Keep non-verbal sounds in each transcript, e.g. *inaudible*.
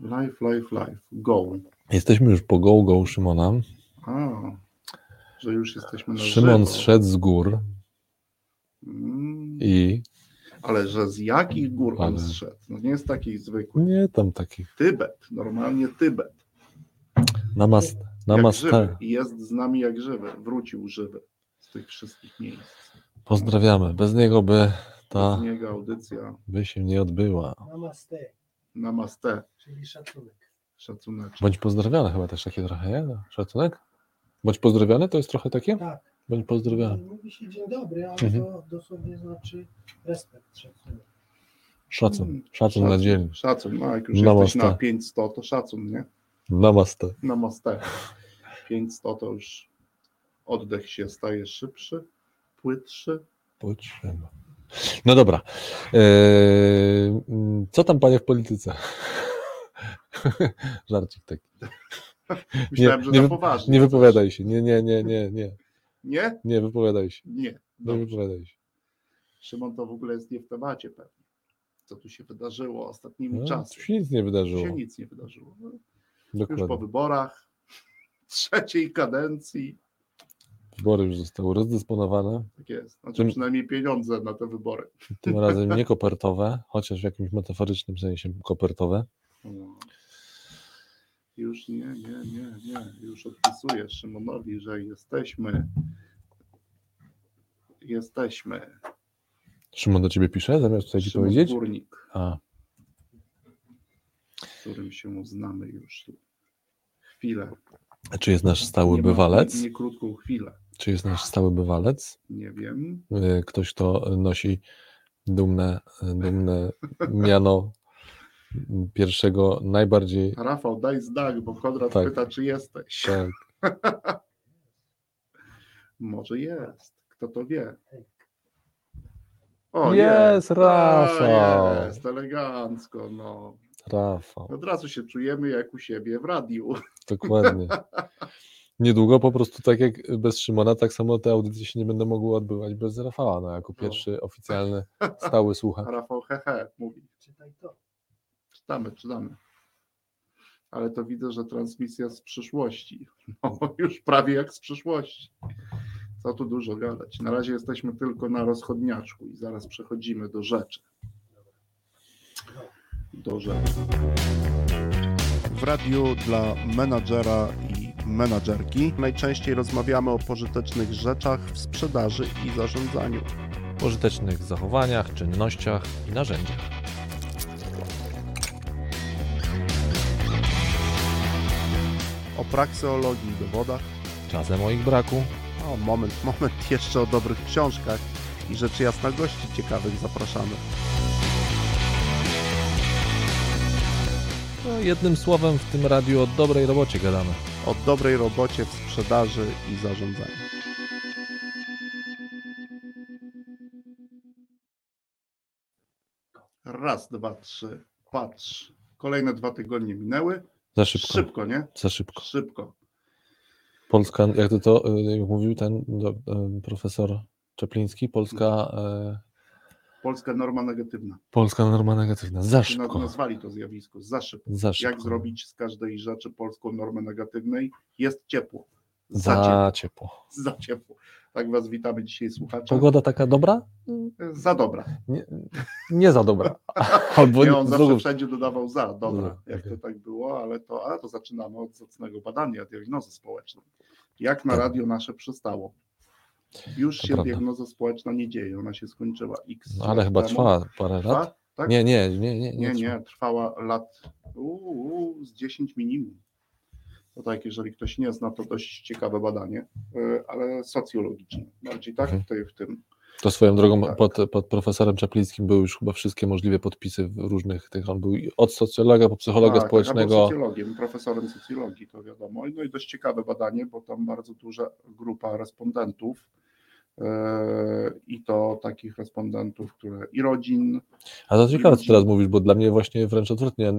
Life, life, life. Go. Jesteśmy już po go, go Szymona. A, że już jesteśmy na Szymon żywo. zszedł z gór Mm, i ale że z jakich gór on Ale- zszedł? No nie z takich zwykłych. nie tam takich. Tybet, normalnie Tybet. Namast, namaste. I jest z nami jak żywy. Wrócił żywy z tych wszystkich miejsc. Pozdrawiamy. Bez niego by ta niego audycja by się nie odbyła. Namaste, Namaste. czyli szacunek. Szacunek. Bądź pozdrowiony chyba też takie trochę, nie? Szacunek? Bądź pozdrowiony to jest trochę takie? Tak. Bądź pozdrowiony. Mówi się dzień dobry, ale Mhm. to dosłownie znaczy respekt, szacunek. Szacun. Mm, Szacun na dzień. Szacun. No, jak już Namaste. jesteś na 500, to szacun, nie? Namaste. Namaste. 500 to już oddech się staje szybszy, płytszy. Potrzeba. No dobra. Eee, mm, co tam panie w polityce? *laughs* Żarcik taki. Myślałem, Nie, że nie na poważnie. Nie wypowiadaj się. Nie, nie, nie, nie, nie. Nie? Nie wypowiadaj się. Nie. Nie Dobrze. wypowiadaj się. Szymon to w ogóle jest nie w temacie pewnie. Co tu się wydarzyło ostatnimi No, czasy? tu się nic nie Tu wydarzyło. się nic nie wydarzyło. No, Już po wyborach *laughs* trzeciej kadencji. Wybory już zostały rozdysponowane. Tak jest. Znaczy Tym- przynajmniej pieniądze na te wybory. Tym razem *laughs* nie kopertowe, chociaż w jakimś metaforycznym sensie kopertowe. No. Już nie, nie, nie, nie. Już odpisuję Szymonowi, że jesteśmy. Jesteśmy. Szymon do ciebie pisze, zamiast tutaj ci powiedzieć? Górnik, A, z którym się znamy już chwilę. a czy jest nasz stały Nie bywalec? Nie, nie krótką chwilę. Czy jest nasz stały bywalec? Nie wiem. Y, Ktoś, kto nosi dumne, dumne miano pierwszego, najbardziej Rafał, daj znak, bo Konrad Tak. pyta, czy jesteś. tak, *laughs* Może jest. Kto to wie? Jest, A, Rafał. Jest, elegancko. No. Rafał, Od razu się czujemy jak u siebie w radiu. dokładnie. *laughs* Niedługo po prostu tak jak bez Szymona, tak samo te audycje się nie będą mogły odbywać bez Rafała, no, jako pierwszy *laughs* oficjalny, stały słuchacz. Rafał hehe mówi. Czytaj to. Czytamy, czytamy. Ale to widzę, że transmisja z przyszłości. *laughs* No, już prawie jak z przyszłości. Co tu dużo gadać. Na razie jesteśmy tylko na rozchodniaczku i zaraz przechodzimy do rzeczy. Do rzeczy. W radiu dla menadżera menadżerki najczęściej rozmawiamy o pożytecznych rzeczach w sprzedaży i zarządzaniu. pożytecznych zachowaniach, czynnościach i narzędziach. O prakseologii i dowodach. Czasem o ich braku, O, moment, moment, jeszcze o dobrych książkach i rzeczy jasna gości ciekawych zapraszamy. no, jednym słowem w tym radiu o dobrej robocie gadamy. O dobrej robocie w sprzedaży i zarządzaniu. Raz, dwa, trzy, patrz. Kolejne dwa tygodnie minęły. Za szybko, Szybko, nie? za szybko. Szybko. Polska, jak to, to jak mówił ten do, y, profesor Czepliński, Polska, y, Polska norma negatywna. Polska norma negatywna. Za Naz- szybko, Nazwali to zjawisko. Za szybko. za szybko. Jak zrobić z każdej rzeczy polską normę negatywnej? Jest ciepło. Za, ciepło. Za ciepło. Za ciepło. Tak Was witamy dzisiaj, słuchacze. Pogoda taka dobra? Za dobra. Nie, nie za dobra. *laughs* Albo Nie, on zawsze wszędzie dodawał za, dobra, jak okej. to tak było, ale to, a to zaczynamy od zacnego badania diagnozy społecznej. Jak na Tak. radio nasze przystało. Już To się prawda. diagnoza społeczna nie dzieje, ona się skończyła x No, ale chyba temu. trwa parę Trwa? lat. Tak? Nie, nie, nie, nie. nie, nie, trwała lat uu, z 10 minimum. To tak, jeżeli ktoś nie zna, to dość ciekawe badanie, y, ale socjologiczne. Bardziej tak, Mhm. w, tej, w tym. To swoją drogą Tak. pod, pod profesorem Czaplińskim były już chyba wszystkie możliwe podpisy w różnych tych. On był od socjologa po psychologa Tak, tak, społecznego. socjologiem, profesorem socjologii, to wiadomo. No i dość ciekawe badanie, bo tam bardzo duża grupa respondentów i to takich respondentów, które i rodzin, A to ciekawe, co teraz mówisz, bo dla mnie właśnie wręcz odwrotnie.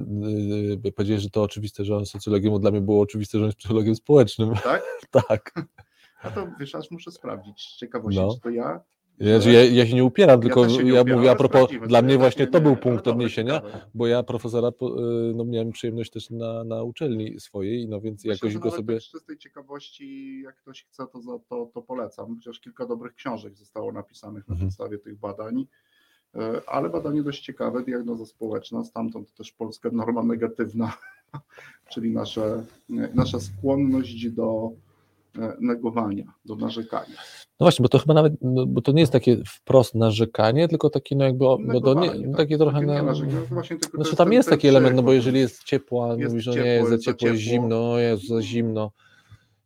Yy, powiedziałeś, że to oczywiste, że on jest socjologiem, bo dla mnie było oczywiste, że on jest psychologiem społecznym. tak? *laughs* tak. *laughs* A to wiesz, aż muszę sprawdzić z ciekawości, No. czy to ja Ja, że- ja, ja się nie upieram, tylko ja upieram, mówię a propos, dla mnie właśnie nie, to był punkt odniesienia, bo ja profesora y, no, miałem przyjemność też na, na uczelni swojej, no więc jakoś go sobie... tak z czystej ciekawości, jak ktoś chce, to, to, to polecam. Chociaż kilka dobrych książek zostało napisanych na Mhm. podstawie tych badań. E, Ale badanie dość ciekawe, diagnoza społeczna, stamtąd też polska norma negatywna, *laughs* czyli nasze, nasza skłonność do negowania, do narzekania. No właśnie, bo to chyba nawet, no, bo to nie jest takie wprost narzekanie, tylko takie no jakby, bo to nie, tak. takie trochę Takie na... narzekanie, to właśnie tylko Znaczy tam jest taki element, no bo jeżeli jest ciepło, a Jest mówisz, że ciepło, nie, jest za ciepło, jest zimno, jest za zimno,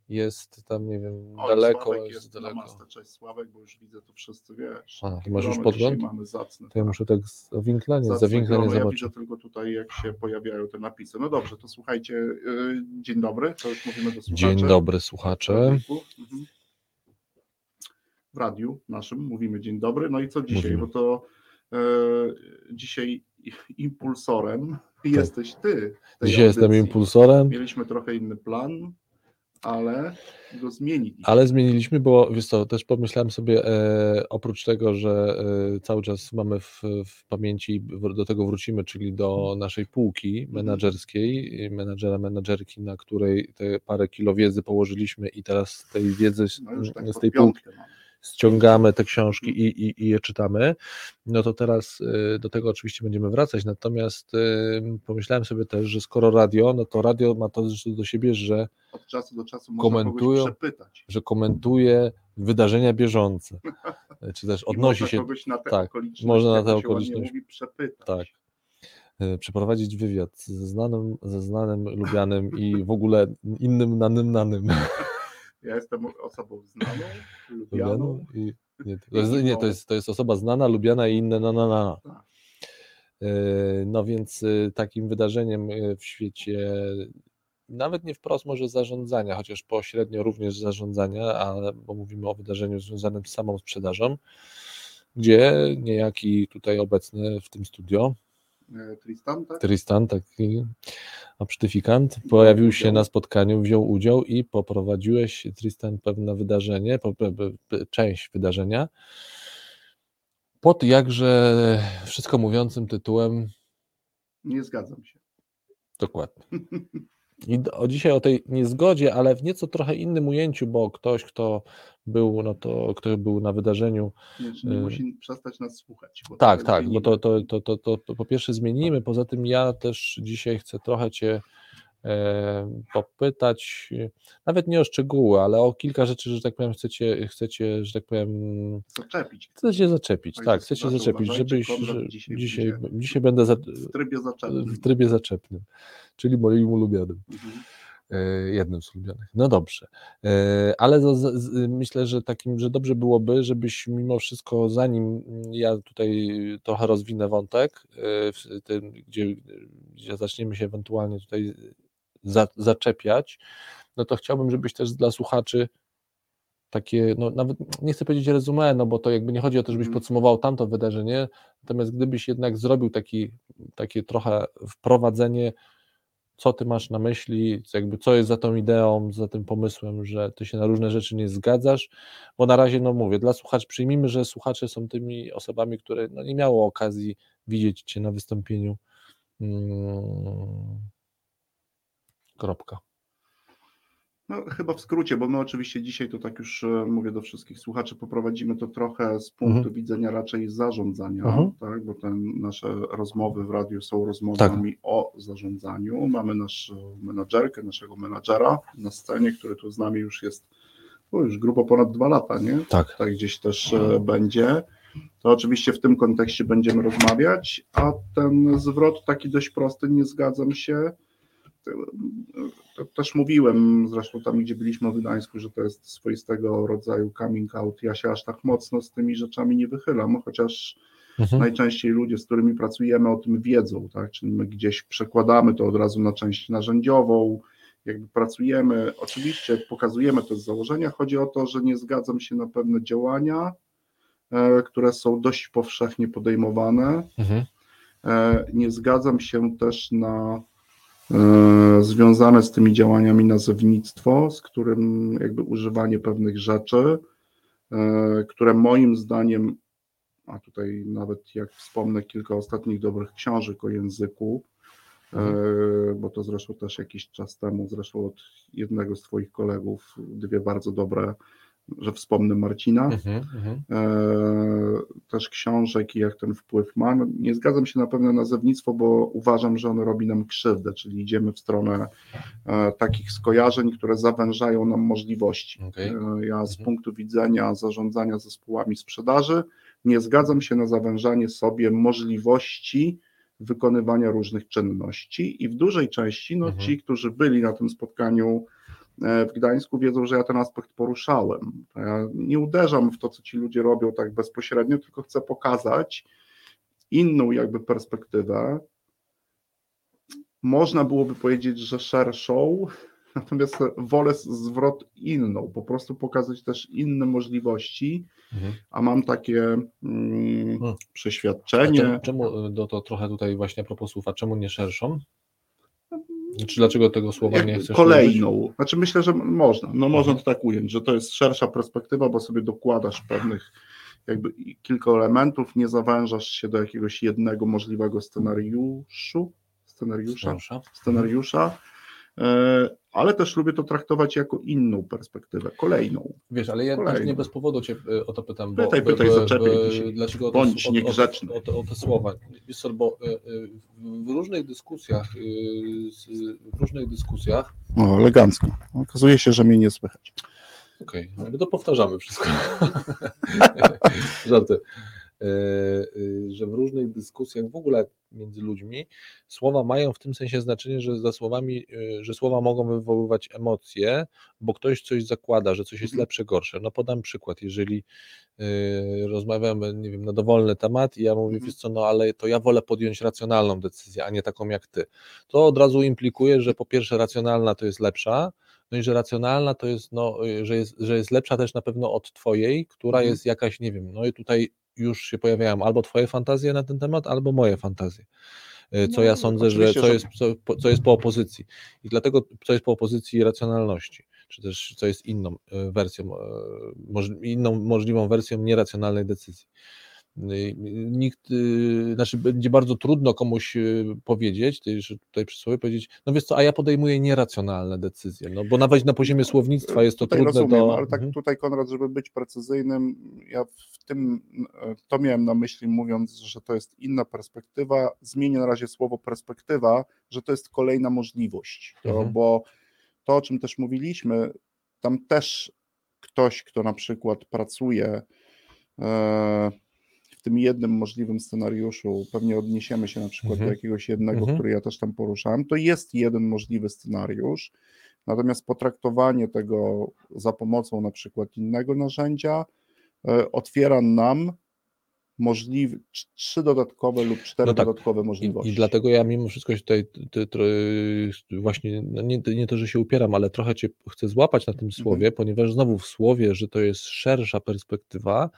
jest tam, nie wiem, Oj, daleko, Sławek jest, daleko. Namaste, cześć Sławek, bo już widzę, to wszyscy wiesz. A, Taki masz już podgląd? mamy zacny. To ja muszę tak zawinklenie, zawinklenie. Ja zobaczyć. widzę tylko tutaj, jak się pojawiają te napisy. No dobrze, to słuchajcie, yy, dzień dobry, to już mówimy do słuchaczy. Dzień dobry słuchacze. Mhm. W radiu naszym mówimy dzień dobry. No i co dzisiaj? Mówimy. Bo to e, dzisiaj impulsorem jesteś ty. Tak. Dzisiaj jestem audycji. impulsorem, Mieliśmy trochę inny plan, ale go zmieniliśmy. ale zmieniliśmy, bo wiesz co, też pomyślałem sobie, e, oprócz tego, że e, cały czas mamy w, w pamięci, w- do tego wrócimy, czyli do naszej półki Mhm. menadżerskiej, menadżera, menadżerki, na której te parę kilo wiedzy położyliśmy i teraz z tej wiedzy, z, No tak z tej półki mamy. Ściągamy te książki i, i, i je czytamy, no to teraz y, do tego oczywiście będziemy wracać, natomiast pomyślałem sobie też, że skoro radio, no to radio ma to do siebie, że, Od czasu do czasu Komentują. że komentuje wydarzenia bieżące, *laughs* czy też odnosi się, na tak, można na te okoliczności- mówi, przepytać. tak, y, przeprowadzić wywiad ze znanym, ze znanym, lubianym i w ogóle innym nanym nanym *laughs* Ja jestem osobą znaną, lubianą. *laughs* i nie, to jest, nie, to jest, to jest osoba znana, lubiana i inne na na na. Tak. Yy, No więc y, takim wydarzeniem y, w świecie, nawet nie wprost może zarządzania, chociaż pośrednio również zarządzania, ale bo mówimy o wydarzeniu związanym z samą sprzedażą, gdzie niejaki tutaj obecny w tym studio, E, Tristan, tak? Tristan, taki obsztyfikant, pojawił się na spotkaniu, wziął udział i poprowadziłeś, Tristan, pewne wydarzenie, część wydarzenia, pod jakże wszystko mówiącym tytułem Nie zgadzam się. Dokładnie. *laughs* I o dzisiaj o tej niezgodzie, ale w nieco trochę innym ujęciu, bo ktoś, kto był, no to, kto był na wydarzeniu. Nie, nie Y- musi przestać nas słuchać. bo Tak, tak, bo zmienimy. to, to, to, to, to, to po pierwsze zmienimy. Poza tym ja też dzisiaj chcę trochę Cię popytać, e, nawet nie o szczegóły, ale o kilka rzeczy, że tak powiem, chcecie, chcecie że tak powiem, Zaczepić. chcecie zaczepić. Tak, chcecie zaczepić, żebyś. Że, dzisiaj dzisiaj, dzisiaj będę za, W trybie zaczętym. w trybie zaczepnym, czyli moim ulubionym. Mhm. E, jednym z ulubionych. No dobrze, E, ale z, z, myślę, że takim, że dobrze byłoby, żebyś mimo wszystko, zanim ja tutaj trochę rozwinę wątek, tym, gdzie, gdzie zaczniemy się ewentualnie tutaj za, zaczepiać, no to chciałbym, żebyś też dla słuchaczy takie, no nawet nie chcę powiedzieć resume, no bo to jakby nie chodzi o to, żebyś Mhm. podsumował tamto wydarzenie, natomiast gdybyś jednak zrobił taki, takie trochę wprowadzenie, co ty masz na myśli, jakby co jest za tą ideą, za tym pomysłem, że ty się na różne rzeczy nie zgadzasz, bo na razie, no mówię, dla słuchaczy, przyjmijmy, że słuchacze są tymi osobami, które no, nie miało okazji widzieć cię na wystąpieniu. Kropka. No, chyba w skrócie, bo my oczywiście dzisiaj to tak już e, mówię do wszystkich słuchaczy, poprowadzimy to trochę z punktu Mhm. widzenia raczej zarządzania, Mhm. tak, bo te nasze rozmowy w radiu są rozmowami o zarządzaniu. Mamy naszą menadżerkę, naszego menadżera na scenie, który tu z nami już jest no, już grubo ponad dwa lata, nie? Tak. tak gdzieś też e, będzie. To oczywiście w tym kontekście będziemy rozmawiać, a ten zwrot taki dość prosty, nie zgadzam się. To, też mówiłem, zresztą tam, gdzie byliśmy w Gdańsku, że to jest swoistego rodzaju coming out. Ja się aż tak mocno z tymi rzeczami nie wychylam, chociaż Mhm. najczęściej ludzie, z którymi pracujemy, o tym wiedzą, tak? Czyli my gdzieś przekładamy to od razu na część narzędziową, jakby pracujemy, oczywiście pokazujemy to z założenia. Chodzi o to, że nie zgadzam się na pewne działania, e, które są dość powszechnie podejmowane. Mhm. E, Nie zgadzam się też na związane z tymi działaniami nazewnictwo, z którym jakby używanie pewnych rzeczy. e, które moim zdaniem, a tutaj nawet jak wspomnę kilka ostatnich dobrych książek o języku, e, bo to zresztą też jakiś czas temu, zresztą od jednego z Twoich kolegów, dwie bardzo dobre, że wspomnę Marcina, Mhm, mhm. e, też książek i jak ten wpływ ma. No, nie zgadzam się na pewne nazewnictwo, bo uważam, że ono robi nam krzywdę, czyli idziemy w stronę e, takich skojarzeń, które zawężają nam możliwości. Okej. E, Ja z Mhm. punktu widzenia zarządzania zespołami sprzedaży nie zgadzam się na zawężanie sobie możliwości wykonywania różnych czynności i w dużej części no, Mhm. ci, którzy byli na tym spotkaniu w Gdańsku wiedzą, że ja ten aspekt poruszałem. Ja nie uderzam w to, co ci ludzie robią tak bezpośrednio, tylko chcę pokazać inną jakby perspektywę. Można byłoby powiedzieć, że szerszą, *laughs* natomiast wolę zwrot inną, po prostu pokazać też inne możliwości, Mhm. a mam takie mm, Hmm. Przeświadczenie. czemu, czemu no to trochę tutaj właśnie a propos słów, a czemu nie szerszą? Czy dlaczego tego słowa nie chcesz użyć? kolejną. Znaczy myślę, że można. No można to tak ująć, że to jest szersza perspektywa, bo sobie dokładasz pewnych jakby kilka elementów, nie zawężasz się do jakiegoś jednego możliwego scenariuszu, scenariusza, Scenariusza? scenariusza, ale też lubię to traktować jako inną perspektywę, kolejną. Wiesz, ale ja też nie bez powodu Cię y, o to pytam. Bo, Pytaj, pytaj, bo- zaczepiaj dzisiaj. Dlaczego Bądź o, niegrzeczny. O, o, o te słowa. Wiesz co, bo w- różnych dyskusjach, w różnych dyskusjach, O, elegancko. Okazuje się, że mnie nie słychać. okej, okay, to powtarzamy wszystko. *laughs* *laughs* Żarty. Y, y, Że w różnych dyskusjach w ogóle między ludźmi słowa mają w tym sensie znaczenie, że za słowami, y, że słowa mogą wywoływać emocje, bo ktoś coś zakłada, że coś jest Mhm. lepsze, gorsze. No podam przykład, jeżeli rozmawiamy, nie wiem, na dowolny temat i ja mówię, Mhm. wiesz co, no ale to ja wolę podjąć racjonalną decyzję, a nie taką jak ty. To od razu implikuje, że po pierwsze racjonalna to jest lepsza, no i że racjonalna to jest, no, że jest, że jest lepsza też na pewno od twojej, która Mhm. jest jakaś, nie wiem, no i tutaj już się pojawiają albo twoje fantazje na ten temat, albo moje fantazje. Y, Co No, ja sądzę, że co jest, co, po- co jest po opozycji. I dlatego co jest po opozycji racjonalności, czy też co jest inną y, wersją, moż- inną możliwą wersją nieracjonalnej decyzji. Y, Nikt, y, znaczy będzie bardzo trudno komuś y, powiedzieć, tutaj przysłowie powiedzieć, no wiesz co, a ja podejmuję nieracjonalne decyzje, no bo nawet na poziomie słownictwa jest to Tutaj trudne rozumiem, do... ale tak Mhm. tutaj Konrad, żeby być precyzyjnym, ja w tym, e, to miałem na myśli mówiąc, że to jest inna perspektywa, zmienię na razie słowo perspektywa, że to jest kolejna możliwość, to, Mhm. bo to o czym też mówiliśmy, tam też ktoś, kto na przykład pracuje e, w tym jednym możliwym scenariuszu, pewnie odniesiemy się na przykład Mhm. do jakiegoś jednego, Mhm. który ja też tam poruszałem, to jest jeden możliwy scenariusz, natomiast potraktowanie tego za pomocą na przykład innego narzędzia e, otwiera nam możliwe, trzy dodatkowe lub cztery No tak. dodatkowe I, możliwości. I dlatego ja mimo wszystko się tutaj ty, ty, właśnie, no nie, nie to, że się upieram, ale trochę Cię chcę złapać na tym Mhm. słowie, ponieważ znowu w słowie, że to jest szersza perspektywa,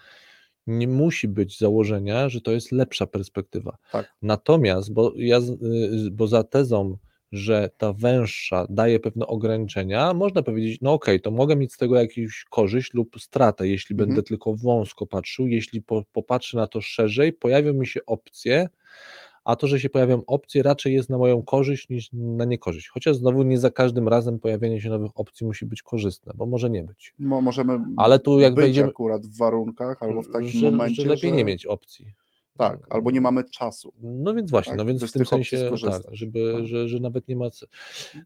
nie musi być założenia, że to jest lepsza perspektywa. Tak. Natomiast, bo, ja, y, bo za tezą, że ta węższa daje pewne ograniczenia, można powiedzieć, no okej, to mogę mieć z tego jakąś korzyść lub stratę, jeśli Mhm. będę tylko wąsko patrzył, jeśli po, popatrzę na to szerzej, pojawią mi się opcje, a to, że się pojawią opcje, raczej jest na moją korzyść niż na niekorzyść. Chociaż znowu nie za każdym razem pojawienie się nowych opcji musi być korzystne, bo może nie być. Mo, możemy Ale tu jak być wejdziemy- akurat w warunkach albo w takim że, momencie, że lepiej że, nie mieć opcji. Tak, albo nie mamy czasu. No więc właśnie, Tak, no więc w tym sensie tak, żeby, No. że, że nawet nie ma.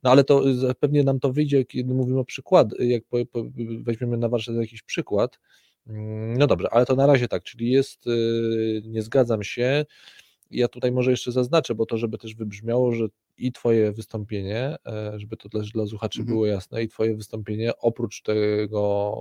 No ale to y, pewnie nam to wyjdzie, kiedy mówimy o przykład, jak po, po, weźmiemy na warsztat jakiś przykład. Mm, No dobrze, ale to na razie tak, czyli jest, y, nie zgadzam się. Ja tutaj może jeszcze zaznaczę, bo to, żeby też wybrzmiało, że i Twoje wystąpienie, e, żeby to też dla słuchaczy Mhm. było jasne, i Twoje wystąpienie oprócz tego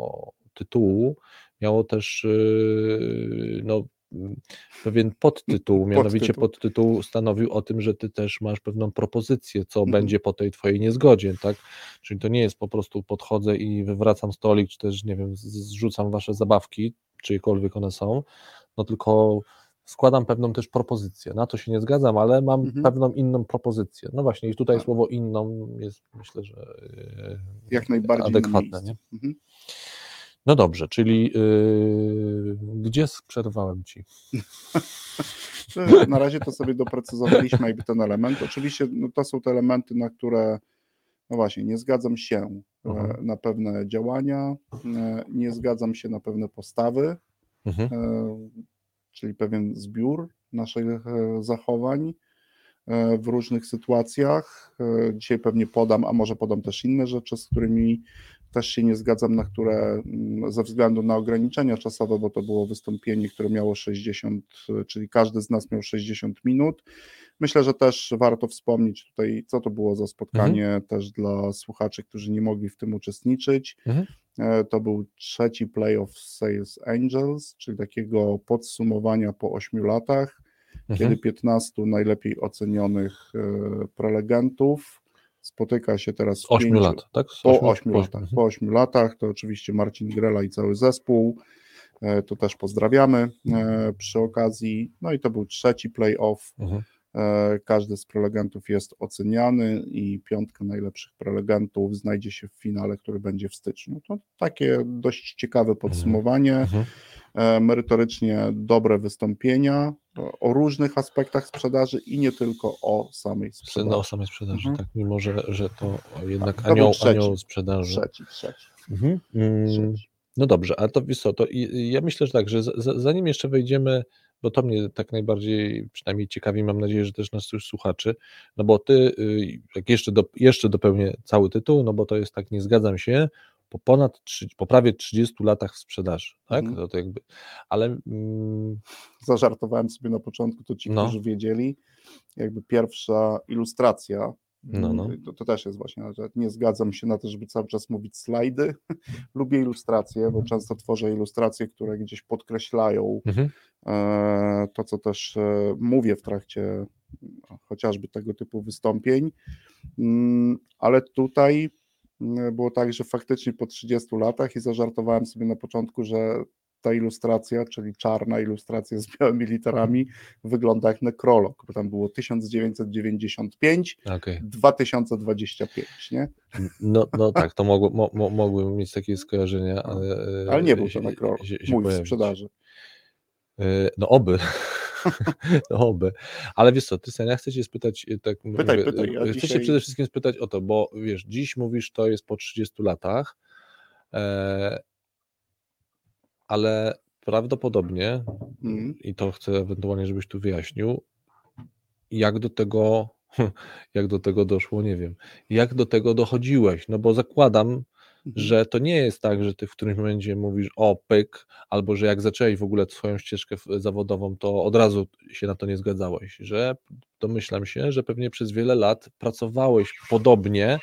tytułu miało też y, no, mm, pewien podtytuł, *laughs* mianowicie Podtytuł. podtytuł stanowił o tym, że Ty też masz pewną propozycję, co Mhm. będzie po tej Twojej niezgodzie, tak? Czyli to nie jest po prostu podchodzę i wywracam stolik, czy też, nie wiem, zrzucam Wasze zabawki, czyjekolwiek one są, no tylko składam pewną też propozycję. Na to się nie zgadzam, ale mam Mhm. pewną inną propozycję. No właśnie, i tutaj Tak. słowo inną jest myślę, że e, Jak najbardziej na adekwatne. Nie? Mhm. No dobrze, czyli yy, gdzie przerwałem ci? *laughs* Na razie to sobie doprecyzowaliśmy jakby ten element. Oczywiście no, to są te elementy, na które no właśnie, nie zgadzam się e, Mhm. na pewne działania, e, nie zgadzam się na pewne postawy, Mhm. Czyli pewien zbiór naszych e, zachowań e, w różnych sytuacjach. E, Dzisiaj pewnie podam, a może podam też inne rzeczy, z którymi też się nie zgadzam, na które mm, ze względu na ograniczenia czasowe, bo to było wystąpienie, które miało 60, e, czyli każdy z nas miał 60 minut. Myślę, że też warto wspomnieć tutaj, co to było za spotkanie też dla słuchaczy, którzy nie mogli w tym uczestniczyć. Mhm. E, To był trzeci playoff Sales Angels, czyli takiego podsumowania po 8 latach, Mhm. kiedy 15 najlepiej ocenionych e, prelegentów spotyka się teraz Z w 8 pięciu- lat, tak? Po ośmiu- 8 po latach. mhm. Po 8 latach to oczywiście Marcin Grela i cały zespół. e, To też pozdrawiamy e, przy okazji. No i to był trzeci playoff. Mhm. E, Każdy z prelegentów jest oceniany i piątka najlepszych prelegentów znajdzie się w finale, który będzie w styczniu. To takie dość ciekawe podsumowanie. Mhm. E, Merytorycznie dobre wystąpienia o- o różnych aspektach sprzedaży i nie tylko o samej Sprze- sprzedaży. No, o samej sprzedaży, Mhm. tak, mimo że, że to jednak był anioł, trzeci. anioł sprzedaży. Trzeci, trzeci. Mhm. Mm, trzeci. No dobrze, ale to wiesz co, to ja myślę, że tak, że zanim jeszcze wejdziemy, bo to mnie tak najbardziej przynajmniej ciekawi, mam nadzieję, że też nas już słuchaczy, no bo ty, y, jak jeszcze, do, jeszcze dopełnię cały tytuł, no bo to jest tak, nie zgadzam się, po ponad, trzy, po prawie 30 latach w sprzedaży, tak, Mhm. to, to jakby, ale mm, *laughs* zażartowałem sobie na początku, to ci, No. którzy wiedzieli, jakby pierwsza ilustracja, No, no. mm, To, to też jest właśnie, nie zgadzam się na to, żeby cały czas mówić slajdy. *laughs* Lubię ilustracje, bo często tworzę ilustracje, które gdzieś podkreślają mhm, e, to, co też e, mówię w trakcie no, chociażby tego typu wystąpień. Mm, Ale tutaj mm, było tak, że faktycznie po 30 latach i zażartowałem sobie na początku, że ta ilustracja, czyli czarna ilustracja z białymi literami, wygląda jak nekrolog, bo tam było 1995, okej. 2025, nie? No, no tak, to mogło, mo, mo, mogłem mieć takie skojarzenia, ale... No. Ale nie był to nekrolog, się- się mój w sprzedaży. E, No oby. *laughs* Oby. Ale wiesz co, Tysen, ja chcę cię spytać, e, tak Pytaj, mówię, pytaj, ja e, chcę cię dzisiaj- przede wszystkim spytać o to, bo wiesz, dziś mówisz, to jest po 30 latach, e, ale prawdopodobnie, Mhm. i to chcę ewentualnie, żebyś tu wyjaśnił, jak do tego, *laughs* jak do tego doszło, nie wiem. Jak do tego dochodziłeś? No bo zakładam. Że to nie jest tak, że ty w którymś momencie mówisz o pyk, albo że jak zaczęłeś w ogóle swoją ścieżkę zawodową, to od razu się na to nie zgadzałeś, że domyślam się, że pewnie przez wiele lat pracowałeś podobnie,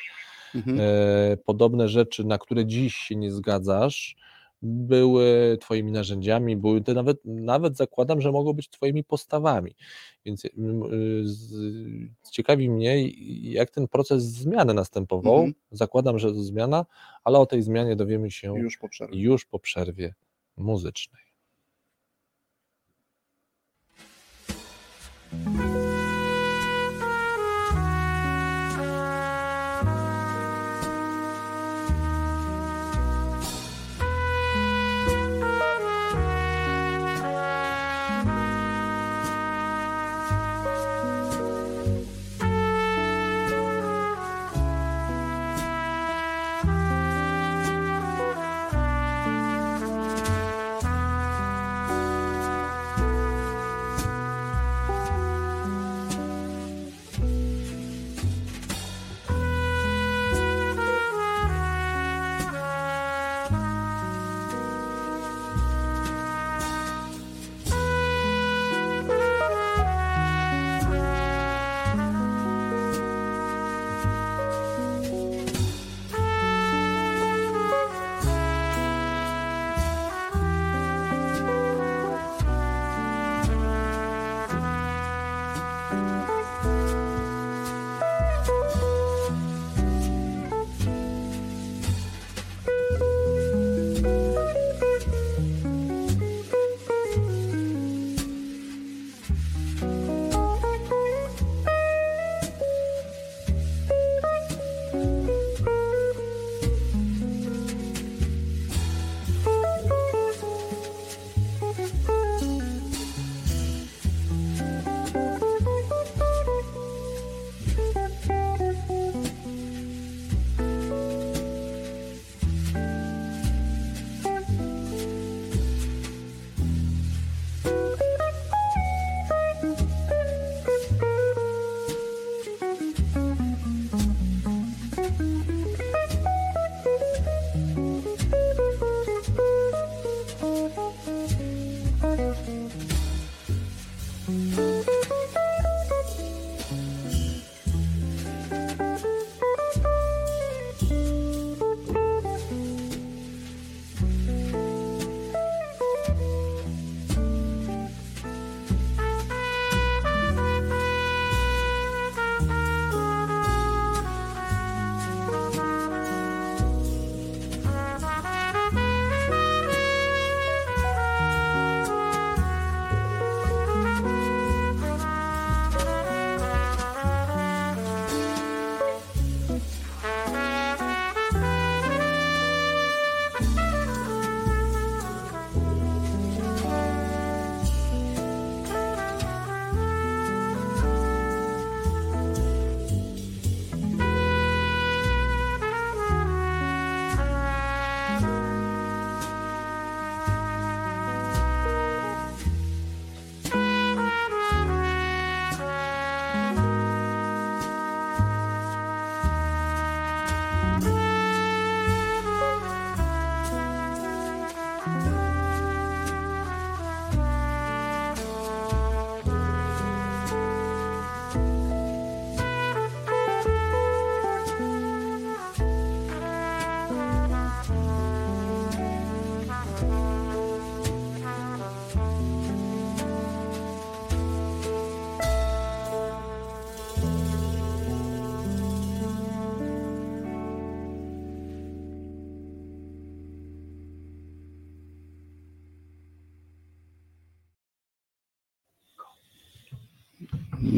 Mhm. e, podobne rzeczy, na które dziś się nie zgadzasz, były twoimi narzędziami, były te nawet, nawet zakładam, że mogą być twoimi postawami. Więc y, z, ciekawi mnie, jak ten proces zmiany następował. Mhm. Zakładam, że to zmiana, ale o tej zmianie dowiemy się Już po przerwie. już po przerwie muzycznej.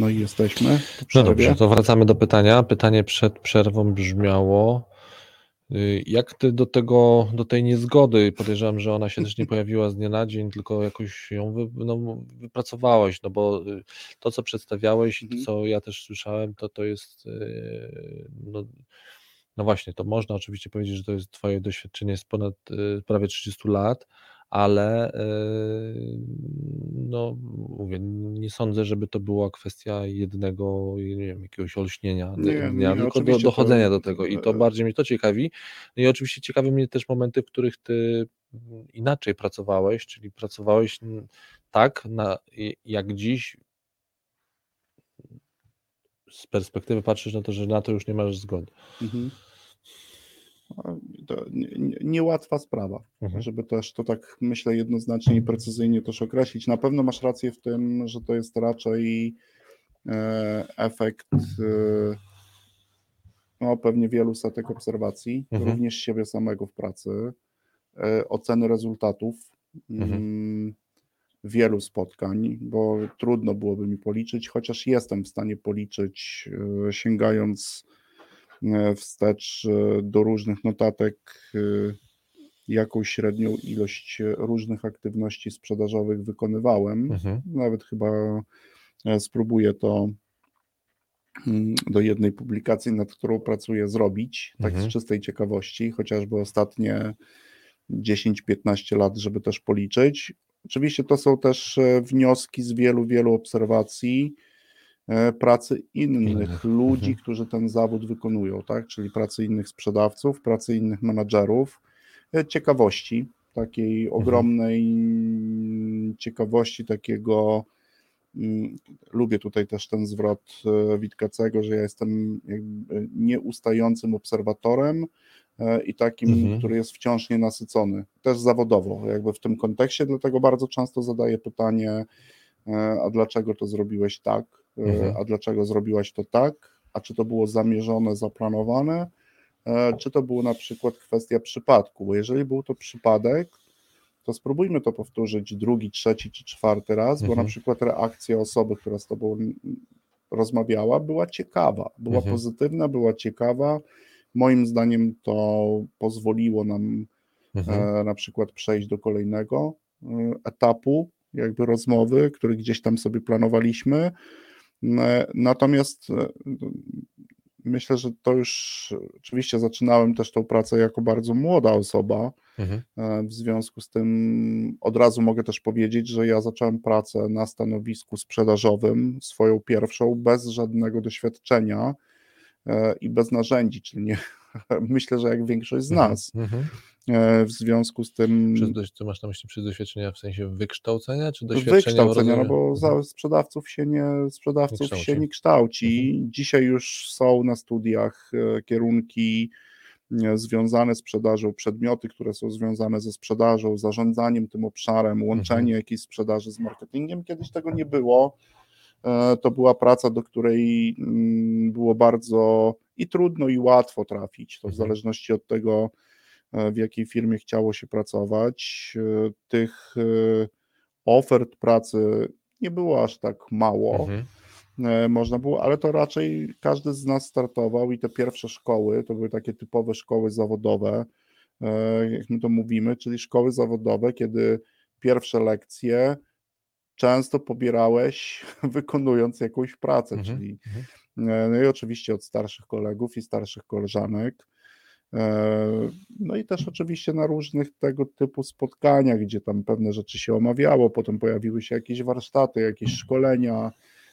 No i jesteśmy. No dobrze, to wracamy do pytania. Pytanie przed przerwą brzmiało, y, jak ty do tego, do tej niezgody, podejrzewam, że ona się też nie pojawiła z dnia na dzień, tylko jakoś ją wy, no, wypracowałeś, no bo y, to, co przedstawiałeś, i Mhm. co ja też słyszałem, to to jest, y, no, no właśnie, to można oczywiście powiedzieć, że to jest twoje doświadczenie z ponad prawie 30 lat, ale y, no mówię, nie sądzę, żeby to była kwestia jednego, nie wiem, jakiegoś olśnienia Nie, dnia, nie, tylko do, oczywiście to- dochodzenia do tego i to bardziej mnie to ciekawi. No i oczywiście ciekawi mnie też momenty, w których ty inaczej pracowałeś, czyli pracowałeś tak na, jak dziś z perspektywy patrzysz na to, że na to już nie masz zgody. Mhm. To nie- nie- niełatwa sprawa, Mhm. żeby też to tak myślę jednoznacznie i precyzyjnie też określić. Na pewno masz rację w tym, że to jest raczej e, efekt e, no, pewnie wielu setek obserwacji, Mhm. również siebie samego w pracy, e, oceny rezultatów Mhm. mm, wielu spotkań, bo trudno byłoby mi policzyć, chociaż jestem w stanie policzyć, sięgając wstecz e, do różnych notatek, e, jaką średnią ilość e, różnych aktywności sprzedażowych wykonywałem. Mhm. Nawet chyba spróbuję to mm, do jednej publikacji, nad którą pracuję, zrobić, tak Mhm. z czystej ciekawości, chociażby ostatnie 10-15 lat, żeby też policzyć. Oczywiście to są też wnioski z wielu, wielu obserwacji pracy innych ludzi, mhm. którzy ten zawód wykonują, tak? Czyli pracy innych sprzedawców, pracy innych menadżerów, e, ciekawości, takiej Mhm. ogromnej ciekawości, takiego mm, lubię tutaj też ten zwrot e, Witkacego, że ja jestem nieustającym obserwatorem e, i takim, Mhm. który jest wciąż nienasycony, też zawodowo, jakby w tym kontekście, dlatego bardzo często zadaję pytanie, e, a dlaczego to zrobiłeś tak, E, Mhm. a dlaczego zrobiłaś to tak, a czy to było zamierzone, zaplanowane, e, czy to było na przykład kwestia przypadku, bo jeżeli był to przypadek, to spróbujmy to powtórzyć drugi, trzeci czy czwarty raz, bo Mhm. na przykład reakcja osoby, która z tobą rozmawiała, była ciekawa, była Mhm. pozytywna, była ciekawa. Moim zdaniem to pozwoliło nam Mhm. e, na przykład przejść do kolejnego e, etapu jakby rozmowy, który gdzieś tam sobie planowaliśmy. Natomiast e, myślę, że to już oczywiście zaczynałem też tą pracę jako bardzo młoda osoba. Mhm. E, W związku z tym od razu mogę też powiedzieć, że ja zacząłem pracę na stanowisku sprzedażowym, swoją pierwszą, bez żadnego doświadczenia e, i bez narzędzi, czyli nie, *laughs* myślę, że jak większość z Mhm, nas. mhm. E, W związku z tym co masz na myśli przez doświadczenia w sensie wykształcenia, czy doświadczenia wykształcenia, no bo Mhm. za, sprzedawców się nie, sprzedawców Nie kształci. się nie kształci. Dzisiaj już są na studiach e, kierunki e, związane z sprzedażą, przedmioty, które są związane ze sprzedażą, zarządzaniem tym obszarem, łączenie Mhm. jakiejś sprzedaży z marketingiem. Kiedyś tego nie było. E, To była praca, do której mm, było bardzo i trudno, i łatwo trafić. To w Mhm. zależności od tego, e, w jakiej firmie chciało się pracować. E, Tych ofert pracy nie było aż tak mało, Mhm. można było, ale to raczej każdy z nas startował i te pierwsze szkoły to były takie typowe szkoły zawodowe, jak my to mówimy, czyli szkoły zawodowe, kiedy pierwsze lekcje często pobierałeś *laughs* wykonując jakąś pracę, Mhm, czyli mhm. e, no i oczywiście od starszych kolegów i starszych koleżanek. E, No i też oczywiście na różnych tego typu spotkaniach, gdzie tam pewne rzeczy się omawiało, potem pojawiły się jakieś warsztaty, jakieś szkolenia,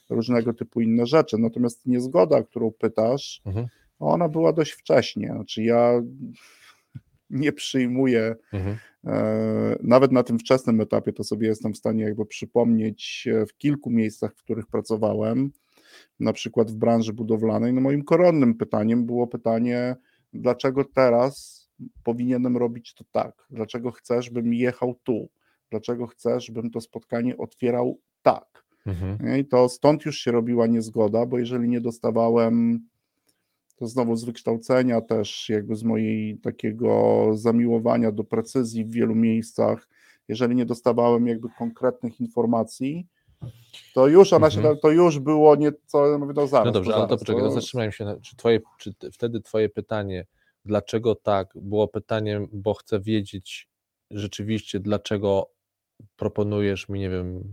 różnego typu inne rzeczy. Natomiast niezgoda, którą pytasz, Mhm. ona była dość wcześnie. Znaczy ja *laughs* nie przyjmuję Mhm. E, Nawet na tym wczesnym etapie to sobie jestem w stanie jakby przypomnieć e, w kilku miejscach, w których pracowałem, na przykład w branży budowlanej. No moim koronnym pytaniem było pytanie, dlaczego teraz powinienem robić to tak? Dlaczego chcesz, bym jechał tu? Dlaczego chcesz, bym to spotkanie otwierał tak? Mhm. I to stąd już się robiła niezgoda, bo jeżeli nie dostawałem, to znowu z wykształcenia też, jakby z mojej takiego zamiłowania do precyzji w wielu miejscach, jeżeli nie dostawałem jakby konkretnych informacji, to już ona się, Mhm. to już było nieco, mówię, no zaraz, No dobrze, to ale to zaraz, poczekaj, to zatrzymajmy się. Na, czy, twoje, czy wtedy Twoje pytanie, dlaczego tak, było pytaniem, bo chcę wiedzieć rzeczywiście, dlaczego proponujesz mi, nie wiem,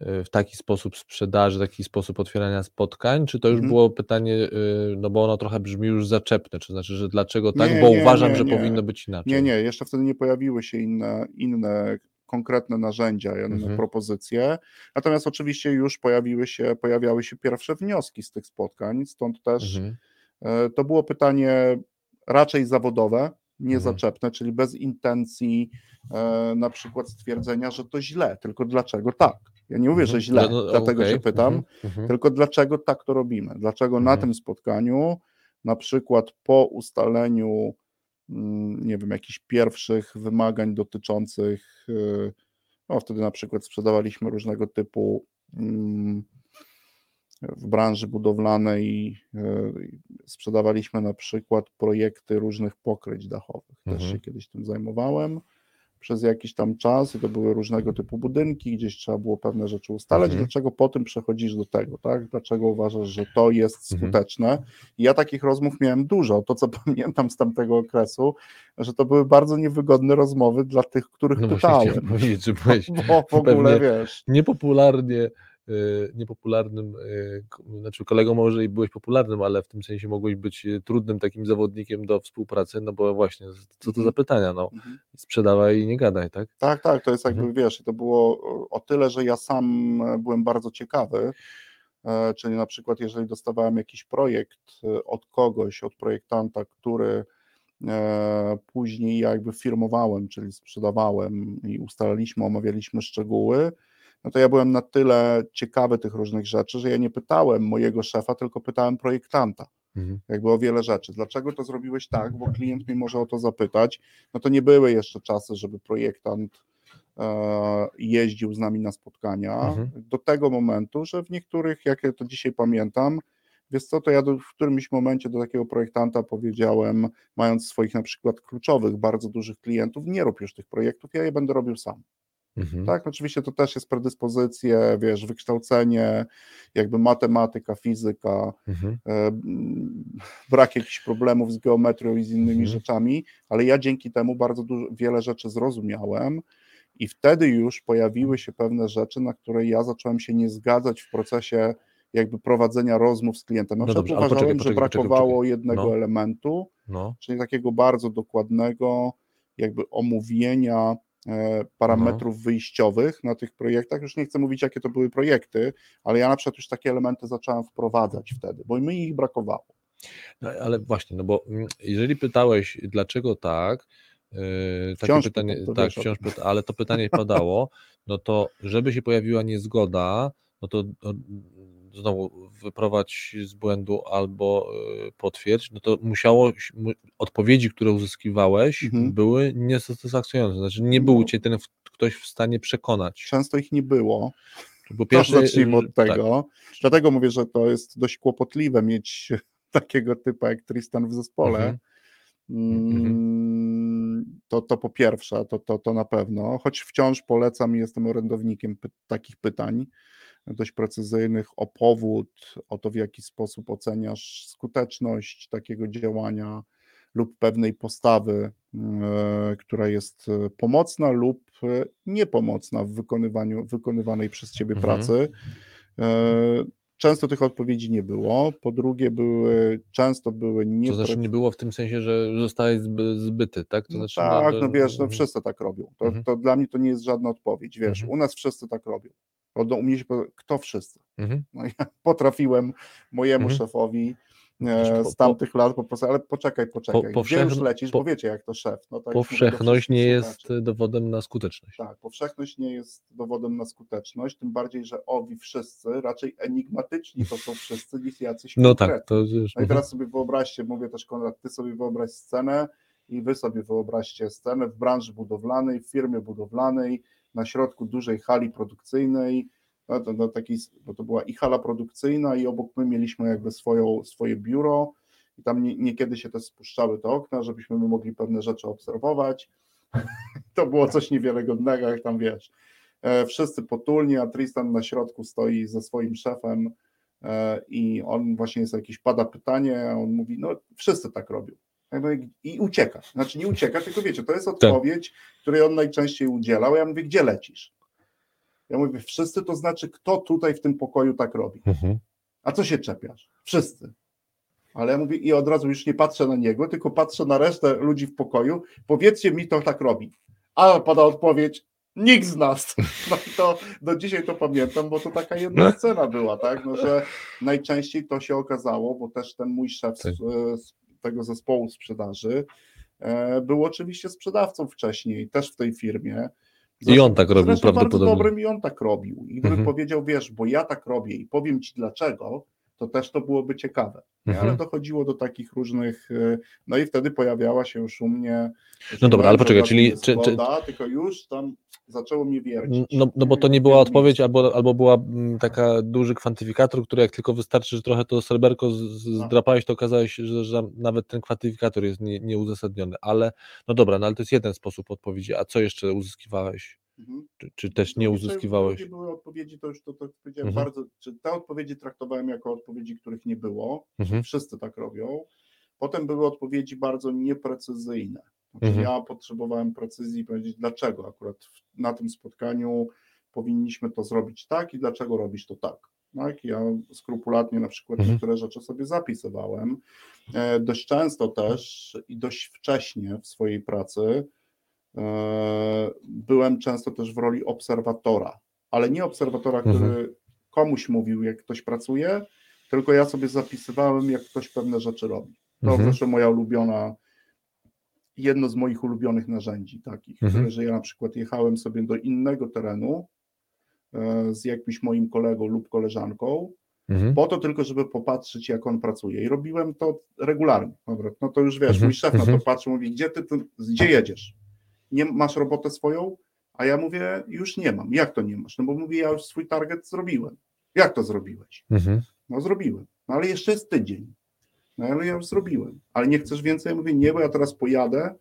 w taki sposób sprzedaży, taki sposób otwierania spotkań, czy to już Mhm. było pytanie, y, no bo ono trochę brzmi już zaczepne, to znaczy, że dlaczego tak, Nie, bo nie, uważam, nie, że powinno być inaczej. Nie, nie, jeszcze wtedy nie pojawiły się inne, inne konkretne narzędzia, inne Mhm. propozycje. Natomiast oczywiście już pojawiły się, pojawiały się pierwsze wnioski z tych spotkań, stąd też Mhm. e, to było pytanie raczej zawodowe, nie Mhm. zaczepne, czyli bez intencji e, na przykład stwierdzenia, że to źle, tylko dlaczego tak. Ja nie mówię, że Mhm. źle, No, no, dlatego okej. się pytam, Mhm. Mhm. tylko dlaczego tak to robimy? Dlaczego na Mhm. tym spotkaniu, na przykład po ustaleniu, mm, nie wiem, jakichś pierwszych wymagań dotyczących, y, no wtedy na przykład sprzedawaliśmy różnego typu mm, w branży budowlanej, y, sprzedawaliśmy na przykład projekty różnych pokryć dachowych. Też Mhm. się kiedyś tym zajmowałem przez jakiś tam czas i to były różnego typu budynki, gdzieś trzeba było pewne rzeczy ustalać, Mhm. dlaczego potem przechodzisz do tego, tak? Dlaczego uważasz, że to jest Mhm. skuteczne? I ja takich rozmów miałem dużo, to co *laughs* pamiętam z tamtego okresu, że to były bardzo niewygodne rozmowy dla tych, których No pytałem. powiedzieć, że byłeś *laughs* Bo w ogóle wiesz, niepopularnie, niepopularnym, y, znaczy kolegą może i byłeś popularnym, ale w tym sensie mogłeś być y, trudnym takim zawodnikiem do współpracy, no bo właśnie, co to Mhm. za pytania, no, Mhm. sprzedawaj i nie gadaj, tak? Tak, tak, to jest jakby, Mhm. wiesz, to było o- tyle, że ja sam byłem bardzo ciekawy, e, czyli na przykład jeżeli dostawałem jakiś projekt e, od kogoś, od projektanta, który e, później ja jakby firmowałem, czyli sprzedawałem i ustalaliśmy, omawialiśmy szczegóły, no to ja byłem na tyle ciekawy tych różnych rzeczy, że ja nie pytałem mojego szefa, tylko pytałem projektanta Mhm. jakby o wiele rzeczy. Dlaczego to zrobiłeś tak? Bo klient mnie może o to zapytać. No to nie były jeszcze czasy, żeby projektant e, jeździł z nami na spotkania. Mhm. Do tego momentu, że w niektórych, jak ja to dzisiaj pamiętam, wiesz co, to ja do, w którymś momencie do takiego projektanta powiedziałem, mając swoich na przykład kluczowych, bardzo dużych klientów, nie rób już tych projektów, ja je będę robił sam. Mhm. Tak, oczywiście to też jest predyspozycje, wiesz, wykształcenie, jakby matematyka, fizyka, Mhm. e, brak jakichś problemów z geometrią i z innymi Mhm. rzeczami, ale ja dzięki temu bardzo dużo, wiele rzeczy zrozumiałem i wtedy już pojawiły się pewne rzeczy, na które ja zacząłem się nie zgadzać w procesie jakby prowadzenia rozmów z klientem. Na No przykład uważałem, poczekaj, że poczekaj, poczekaj, brakowało poczekaj. jednego No. elementu, No, czyli takiego bardzo dokładnego jakby omówienia e, parametrów wyjściowych na tych projektach. Już nie chcę mówić, jakie to były projekty, ale ja na przykład już takie elementy zacząłem wprowadzać wtedy, bo mi ich brakowało. No, ale właśnie, no bo mm, jeżeli pytałeś, dlaczego tak, yy, takie Wciąż pytanie, pytam, to tak, wciąż pyta, ale to pytanie *laughs* padało, no to żeby się pojawiła niezgoda, no to no, znowu wyprowadź z błędu albo yy, potwierdź, no to musiało, mu- odpowiedzi, które uzyskiwałeś, Mhm. były niesatysfakcjonujące, znaczy nie był No. cię ten ktoś w stanie przekonać. Często ich nie było. Po Też pierwsze, zacznijmy że- od tego. Dlatego mówię, że to jest dość kłopotliwe mieć *laughs* takiego typa jak Tristan w zespole. Mhm. Mm, To, to po pierwsze, to, to, to na pewno, choć wciąż polecam i jestem orędownikiem py- takich pytań dość precyzyjnych o powód, o to w jaki sposób oceniasz skuteczność takiego działania lub pewnej postawy, e, która jest e, pomocna lub e, niepomocna w wykonywaniu wykonywanej przez ciebie Mhm. pracy. Często tych odpowiedzi nie było. Po drugie, były, często były nie. To znaczy nie było w tym sensie, że zostałeś zby, zbyty, tak? To No znaczy, tak, że- no wiesz, no mhm. wszyscy tak robią. To, Mhm. to dla mnie to nie jest żadna odpowiedź, wiesz, Mhm. u nas wszyscy tak robią. Do, u mnie się, powie- kto wszyscy? Mhm. No *laughs* ja potrafiłem mojemu Mhm. szefowi e, po- z tamtych lat po prostu, ale poczekaj, poczekaj, gdzie powszechn- już lecisz, po- bo wiecie jak to szef. No, tak mówię Powszechność nie jest dowodem na skuteczność. Tak, powszechność nie jest dowodem na skuteczność, tym bardziej, że owi wszyscy, raczej enigmatyczni to są wszyscy niż jacyś No tak, konkretni. to już. No i teraz sobie wyobraźcie, mówię też Konrad, ty sobie wyobraź scenę i wy sobie wyobraźcie scenę w branży budowlanej, w firmie budowlanej, na środku dużej hali produkcyjnej, no, to, no, bo to była i hala produkcyjna i obok my mieliśmy jakby swoją, swoje biuro i tam nie, niekiedy się też spuszczały te okna, żebyśmy my mogli pewne rzeczy obserwować. *laughs* To było coś niewiarygodnego, jak tam wiesz. E, Wszyscy potulni, a Tristan na środku stoi ze swoim szefem e, i on właśnie jest jakieś, pada pytanie, a on mówi, no wszyscy tak robią. Mówię, I ucieka. Znaczy nie ucieka, tylko wiecie, to jest odpowiedź, której on najczęściej udzielał. Ja mówię, gdzie lecisz? Ja mówię, wszyscy to znaczy, kto tutaj w tym pokoju tak robi? Mhm. A co się czepiasz? Wszyscy. Ale ja mówię, i od razu już nie patrzę na niego, tylko patrzę na resztę ludzi w pokoju. Powiedzcie mi, kto tak robi. A pada odpowiedź, nikt z nas. *laughs* No i to do dzisiaj to pamiętam, bo to taka jedna scena była, tak? No, że najczęściej to się okazało, bo też ten mój szef z, Tak. z tego zespołu sprzedaży e, był oczywiście sprzedawcą wcześniej, też w tej firmie. I on tak robił Zresztą bardzo prawdopodobnie. dobrym i on tak robił. I gdyby Mhm. powiedział, wiesz, bo ja tak robię i powiem ci dlaczego, to też to byłoby ciekawe. Mhm. Ale dochodziło do takich różnych, y, no i wtedy pojawiała się już u mnie. No dobra, ale poczekaj, czyli czy- czy- tylko już tam zaczęło mnie wiercić. No, no bo to nie była odpowiedź, albo, albo była mm, taka duży kwantyfikator, który jak tylko wystarczy, że trochę to z- Tak. zdrapałeś, to okazało się, że, że nawet ten kwantyfikator jest nie, nieuzasadniony. Ale no dobra, no ale to jest jeden sposób odpowiedzi. A co jeszcze uzyskiwałeś? Mhm. Czy, czy też nie Drugie- uzyskiwałeś? Były odpowiedzi, to już to, to powiedziałem Mhm. bardzo, czy te odpowiedzi traktowałem jako odpowiedzi, których nie było, Mhm. wszyscy tak robią. Potem były odpowiedzi bardzo nieprecyzyjne. Znaczy Mhm. Ja potrzebowałem precyzji powiedzieć, dlaczego akurat na tym spotkaniu powinniśmy to zrobić tak i dlaczego robisz to tak. Tak, ja skrupulatnie na przykład Mhm. niektóre rzeczy sobie zapisywałem. E, dość często też i dość wcześnie w swojej pracy byłem często też w roli obserwatora, ale nie obserwatora, który Mhm. komuś mówił, jak ktoś pracuje, tylko ja sobie zapisywałem, jak ktoś pewne rzeczy robi. To Mhm. zresztą moja ulubiona, jedno z moich ulubionych narzędzi takich, Mhm. że ja na przykład jechałem sobie do innego terenu e, z jakimś moim kolegą lub koleżanką, Mhm. po to tylko, żeby popatrzeć, jak on pracuje. I robiłem to regularnie. Dobra, no to już wiesz, Mhm, mój szef na mhm. to patrzy, mówi, gdzie ty, ty gdzie jedziesz? Nie masz robotę swoją? A ja mówię, już nie mam. Jak to nie masz? No bo mówię, ja już swój target zrobiłem. Jak to zrobiłeś? Mhm. No zrobiłem. No ale jeszcze jest tydzień. No ale ja już zrobiłem. Ale nie chcesz więcej? Ja mówię, nie, bo ja teraz pojadę.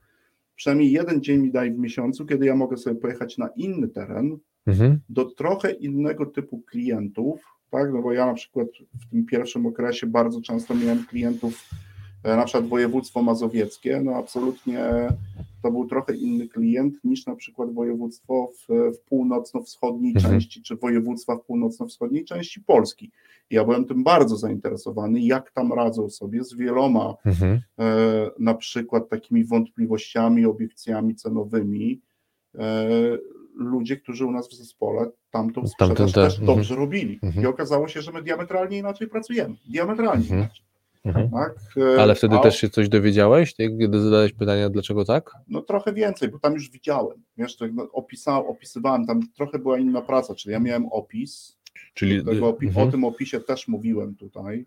Przynajmniej jeden dzień mi daj w miesiącu, kiedy ja mogę sobie pojechać na inny teren, Mhm. do trochę innego typu klientów, tak? No bo ja na przykład w tym pierwszym okresie bardzo często miałem klientów, e, na przykład województwo mazowieckie, no absolutnie to był trochę inny klient niż na przykład województwo w, w północno-wschodniej Mhm. części, czy województwa w północno-wschodniej części Polski. Ja byłem tym bardzo zainteresowany, jak tam radzą sobie z wieloma Mhm. e, na przykład takimi wątpliwościami, obiekcjami cenowymi, e, ludzie, którzy u nas w zespole tamtą sprzedaż Tamten te- też mhm. dobrze robili. Mhm. I okazało się, że my diametralnie inaczej pracujemy. Diametralnie Mhm. inaczej. Mhm. Tak? E, Ale wtedy a- też się coś dowiedziałeś, kiedy zadałeś pytania, dlaczego tak? No trochę więcej, bo tam już widziałem. Wiesz, to opisał, opisywałem, tam trochę była inna praca, czyli ja miałem opis, Czyli tego opi- mhm. o tym opisie też mówiłem tutaj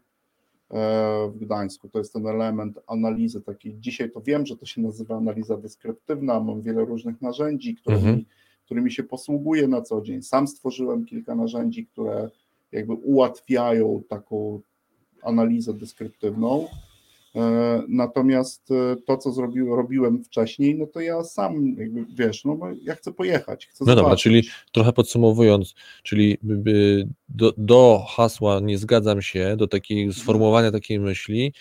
e, w Gdańsku. To jest ten element analizy takiej. Dzisiaj to wiem, że to się nazywa analiza deskryptywna. Mam wiele różnych narzędzi, którymi, Mhm. którymi się posługuję na co dzień. Sam stworzyłem kilka narzędzi, które jakby ułatwiają taką analizę deskryptywną. E, Natomiast e, to, co zrobiłem, robiłem wcześniej, no to ja sam, jakby, wiesz, no bo ja chcę pojechać. Chcę No dobra, czyli trochę podsumowując, czyli do, do hasła nie zgadzam się, do takiej sformułowania takiej myśli,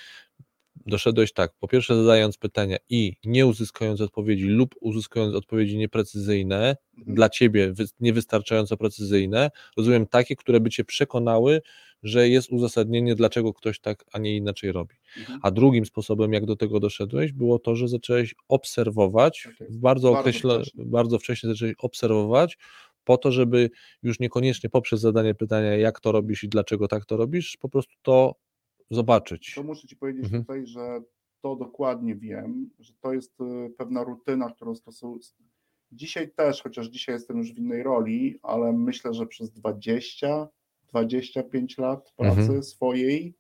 doszedłeś tak, po pierwsze zadając pytania i nie uzyskując odpowiedzi lub uzyskując odpowiedzi nieprecyzyjne, Mhm. dla ciebie wy- niewystarczająco precyzyjne, rozumiem takie, które by cię przekonały, że jest uzasadnienie, dlaczego ktoś tak, a nie inaczej robi. Mhm. A drugim sposobem, jak do tego doszedłeś, było to, że zacząłeś obserwować, Tak w bardzo, Bardzo określo, wcześnie. bardzo wcześnie zacząłeś obserwować, po to, żeby już niekoniecznie poprzez zadanie pytania, jak to robisz i dlaczego tak to robisz, po prostu to zobaczyć. To muszę Ci powiedzieć Mhm. tutaj, że to dokładnie wiem, że to jest y, pewna rutyna, którą stosuję. Dzisiaj też, chociaż dzisiaj jestem już w innej roli, ale myślę, że przez 20, 25 lat pracy Mhm. swojej,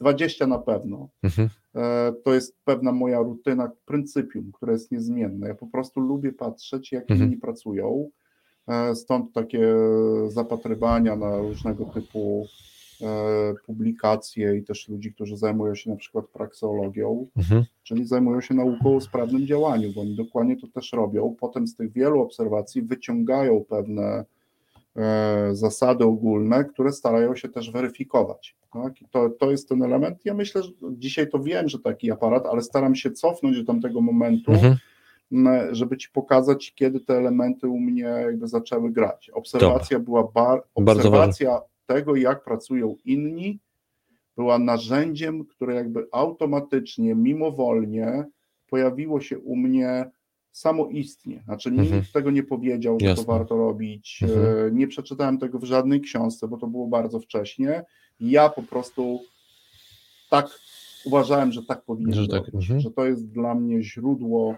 20 na pewno, Mhm. e, to jest pewna moja rutyna, pryncypium, które jest niezmienne. Ja po prostu lubię patrzeć, jak Mhm. inni pracują. E, Stąd takie zapatrywania na różnego typu e, publikacje i też ludzi, którzy zajmują się na przykład prakseologią, Mhm. czyli zajmują się nauką o sprawnym działaniu, bo oni dokładnie to też robią. Potem z tych wielu obserwacji wyciągają pewne zasady ogólne, które starają się też weryfikować. Tak? To, to jest ten element. Ja myślę, że dzisiaj to wiem, że taki aparat, ale staram się cofnąć do tamtego momentu, Mhm. żeby ci pokazać, kiedy te elementy u mnie jakby zaczęły grać. Obserwacja była bar, obserwacja tego, jak pracują inni, była narzędziem, które jakby automatycznie, mimowolnie pojawiło się u mnie samoistnie. Znaczy nikt Mhm. tego nie powiedział, że Jasne. to warto robić. Mhm. E, Nie przeczytałem tego w żadnej książce, bo to było bardzo wcześnie. Ja po prostu tak uważałem, że tak powinien Że tak, robić, mhm. że to jest dla mnie źródło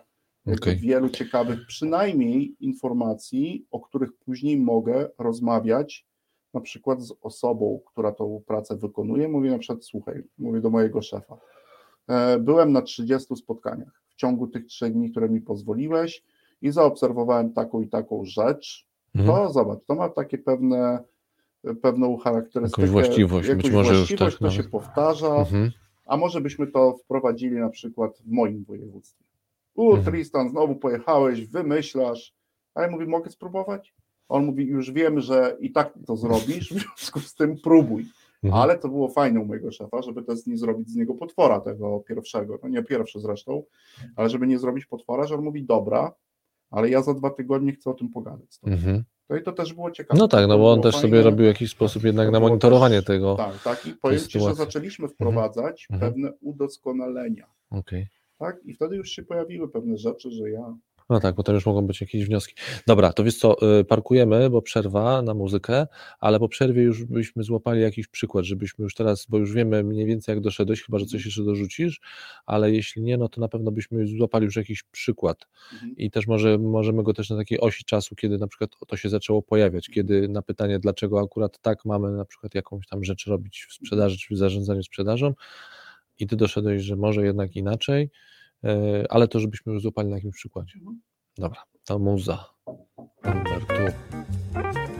jakby Okej. wielu ciekawych, przynajmniej informacji, o których później mogę rozmawiać, na przykład z osobą, która tą pracę wykonuje. Mówię na przykład, słuchaj, mówię do mojego szefa. e, Byłem na 30 spotkaniach ciągu tych trzech dni, które mi pozwoliłeś i zaobserwowałem taką i taką rzecz. Mhm. To zobacz, to ma takie pewne, pewną charakterystykę. Jakąś właściwość, jakąś być może już właściwość, tak to się nawet. powtarza Mhm. a może byśmy to wprowadzili na przykład w moim województwie. U, Mhm. Tristan, znowu pojechałeś, wymyślasz. A ja mówię, mogę spróbować? On mówi, już wiem, że i tak to zrobisz, w związku z tym próbuj. Mhm. Ale to było fajne u mojego szefa, żeby też nie zrobić z niego potwora tego pierwszego, no nie pierwszy zresztą, ale żeby nie zrobić potwora, że on mówi, dobra, ale ja za dwa tygodnie chcę o tym pogadać. Mhm. To i to też było ciekawe. No tak, no bo on też sobie fajne. robił w jakiś sposób jednak To na monitorowanie też- tego. Tak, tak. I powiem Ci, że zaczęliśmy wprowadzać Mhm. pewne udoskonalenia. Okej. Tak? I wtedy już się pojawiły pewne rzeczy, że ja. No tak, potem już mogą być jakieś wnioski. Dobra, to wiesz co, y, parkujemy, bo przerwa na muzykę, ale po przerwie już byśmy złapali jakiś przykład, żebyśmy już teraz, bo już wiemy mniej więcej jak doszedłeś, chyba że coś jeszcze dorzucisz, ale jeśli nie, no to na pewno byśmy już złapali już jakiś przykład Mhm. i też może możemy go też na takiej osi czasu, kiedy na przykład to się zaczęło pojawiać, kiedy na pytanie, dlaczego akurat tak mamy na przykład jakąś tam rzecz robić w sprzedaży czy w zarządzaniu sprzedażą i ty doszedłeś, że może jednak inaczej, ale to żebyśmy już złapali na jakimś przykładzie. Mhm. Dobra, to muza. Numer tu.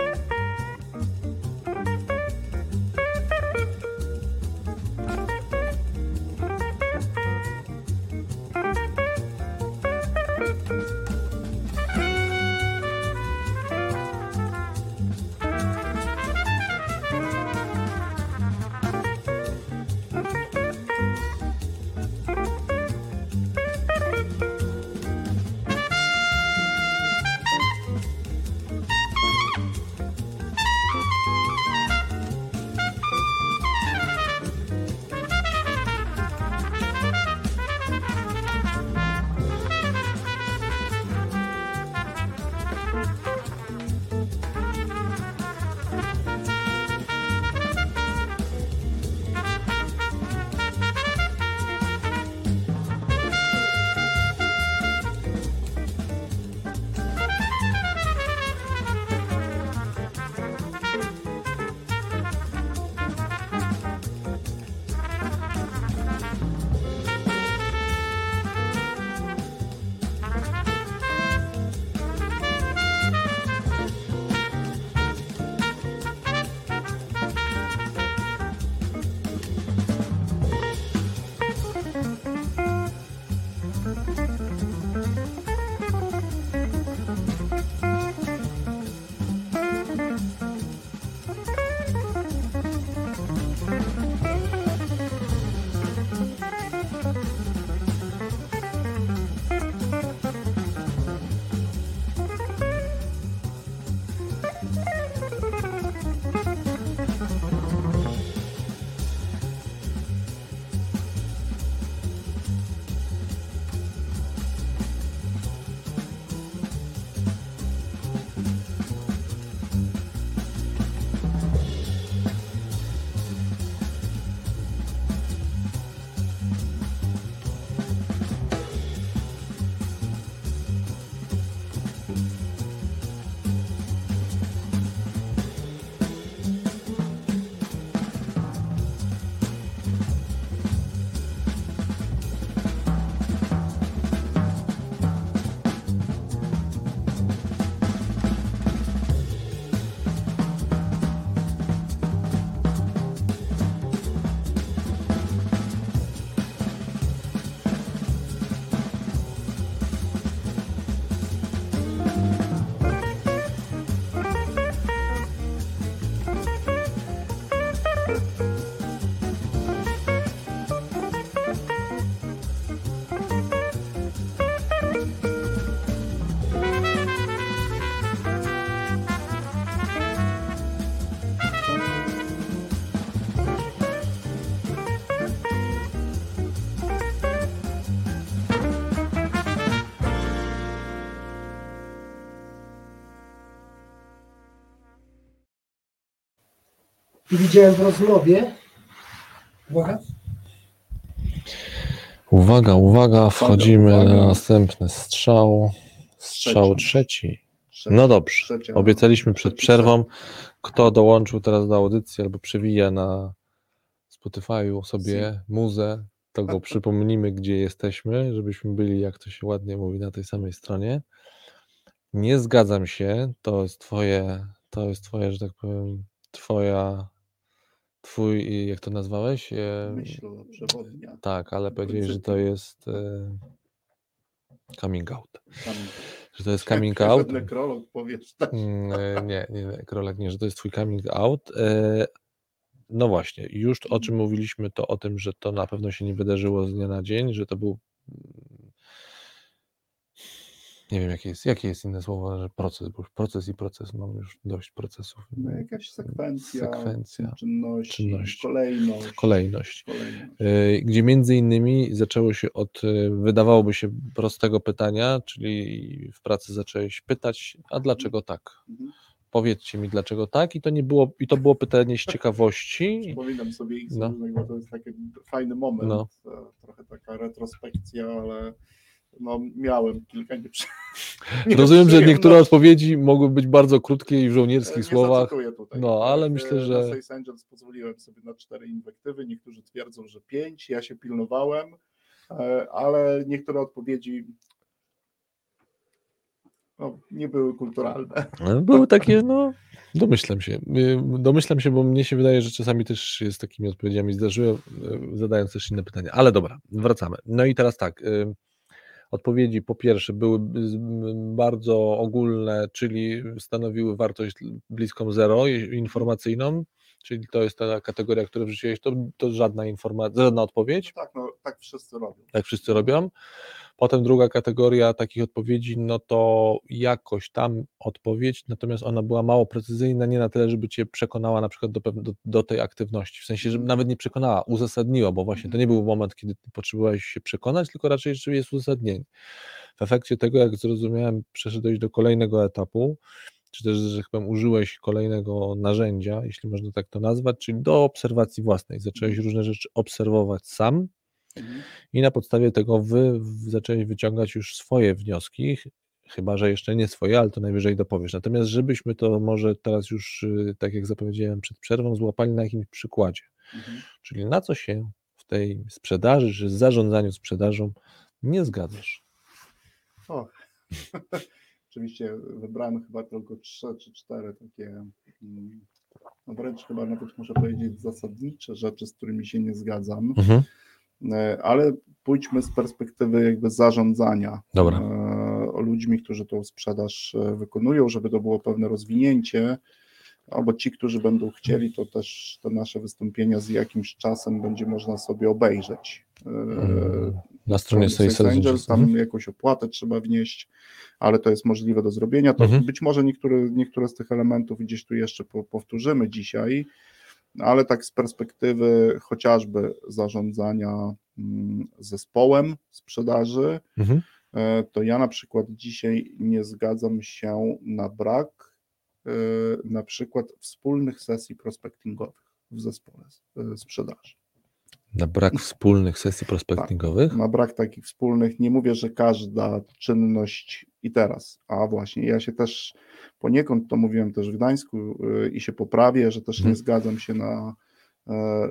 I widziałem w rozmowie, uwaga, Uwaga, uwaga, wchodzimy uwaga. na następny strzał. Strzał Trzeci. No dobrze. Obiecaliśmy przed przerwą. Kto dołączył teraz do audycji albo przewija na Spotify'u sobie muzę, to go *laughs* przypomnimy, gdzie jesteśmy, żebyśmy byli, jak to się ładnie mówi, na tej samej stronie. Nie zgadzam się, to jest twoje, to jest twoje, że tak powiem, twoja, twój, jak to nazwałeś? E, Myśl przewodnia. Tak, ale powiedziałeś, że to jest coming out. Tam, Że to jest *laughs* coming out. Nekrolog powiesz tak. Mm, Nie, nie, Krolek nie, że to jest twój coming out. No właśnie, już o czym mówiliśmy, to o tym, że to na pewno się nie wydarzyło z dnia na dzień, że to był. Nie wiem, jakie jest, jakie jest inne słowo, że proces, bo już proces i proces, mam już dość procesów. No, jakaś sekwencja, Sekwencja, czynności, czynności. kolejność. Kolejność. kolejność. E, gdzie między innymi zaczęło się od, e, wydawałoby się, prostego pytania, czyli w pracy zacząłeś pytać, a dlaczego tak? Mhm. Powiedzcie mi, dlaczego tak? I to nie było, i to było pytanie z ciekawości. *laughs* Przypominam sobie ich No. no. bo to jest taki fajny moment, No. e, trochę taka retrospekcja, ale no, miałem kilka nieprzy... *laughs* Rozumiem, że niektóre nieprzyjemności. odpowiedzi mogły być bardzo krótkie i w żołnierskich Nie słowach. tutaj. No, ale Tak, myślę, e, że- Na Space Angels pozwoliłem sobie na cztery inwektywy, niektórzy twierdzą, że pięć, ja się pilnowałem, e, ale niektóre odpowiedzi no, nie były kulturalne. Były takie, no, domyślam się. Y, Domyślam się, bo mnie się wydaje, że czasami też z takimi odpowiedziami zdarzyłem, zadając też inne pytania. Ale dobra, wracamy. No i teraz tak. y, Odpowiedzi po pierwsze były bardzo ogólne, czyli stanowiły wartość bliską zero i- informacyjną, czyli to jest ta kategoria, którą wrzuciłeś, to, to żadna informacja, żadna odpowiedź. Tak, no, tak wszyscy robią. tak wszyscy robią. Potem druga kategoria takich odpowiedzi, no to jakoś tam odpowiedź, natomiast ona była mało precyzyjna, nie na tyle, żeby cię przekonała na przykład do, do, do tej aktywności, w sensie, żeby nawet nie przekonała, uzasadniła, bo właśnie to nie był moment, kiedy potrzebowałeś się przekonać, tylko raczej, że jest uzasadnienie. W efekcie tego, jak zrozumiałem, przeszedłeś do kolejnego etapu, czy też, że tak powiem, użyłeś kolejnego narzędzia, jeśli można tak to nazwać, czyli do obserwacji własnej. Zacząłeś różne rzeczy obserwować sam, Mhm. i na podstawie tego wy zaczęłeś wyciągać już swoje wnioski, ch- chyba że jeszcze nie swoje, ale to najwyżej dopowiesz. Natomiast żebyśmy to może teraz już, y, tak jak zapowiedziałem przed przerwą, złapali na jakimś przykładzie. Mhm. Czyli na co się w tej sprzedaży, czy zarządzaniu sprzedażą nie zgadzasz. O. *laughs* Oczywiście wybrałem chyba tylko trzy czy cztery takie, mm, no wręcz chyba nawet muszę powiedzieć zasadnicze rzeczy, z którymi się nie zgadzam, Mhm. E, ale pójdźmy z perspektywy jakby zarządzania Dobra. e, o ludźmi, którzy tą sprzedaż e, wykonują, żeby to było pewne rozwinięcie, albo ci, którzy będą chcieli, to też te nasze wystąpienia z jakimś czasem będzie można sobie obejrzeć. Na stronie Sales Angels, tam Mhm. jakąś opłatę trzeba wnieść, ale to jest możliwe do zrobienia. To Mhm. być może niektóre, niektóre z tych elementów gdzieś tu jeszcze po, powtórzymy dzisiaj, ale tak z perspektywy chociażby zarządzania mm, zespołem sprzedaży, Mhm. e, to ja na przykład dzisiaj nie zgadzam się na brak e, na przykład wspólnych sesji prospectingowych w zespole e, sprzedaży. Na brak *laughs* wspólnych sesji prospectingowych. na brak takich wspólnych. Nie mówię, że każda czynność i teraz, a właśnie ja się też poniekąd to mówiłem też w Gdańsku y, i się poprawię, że też nie zgadzam się na e,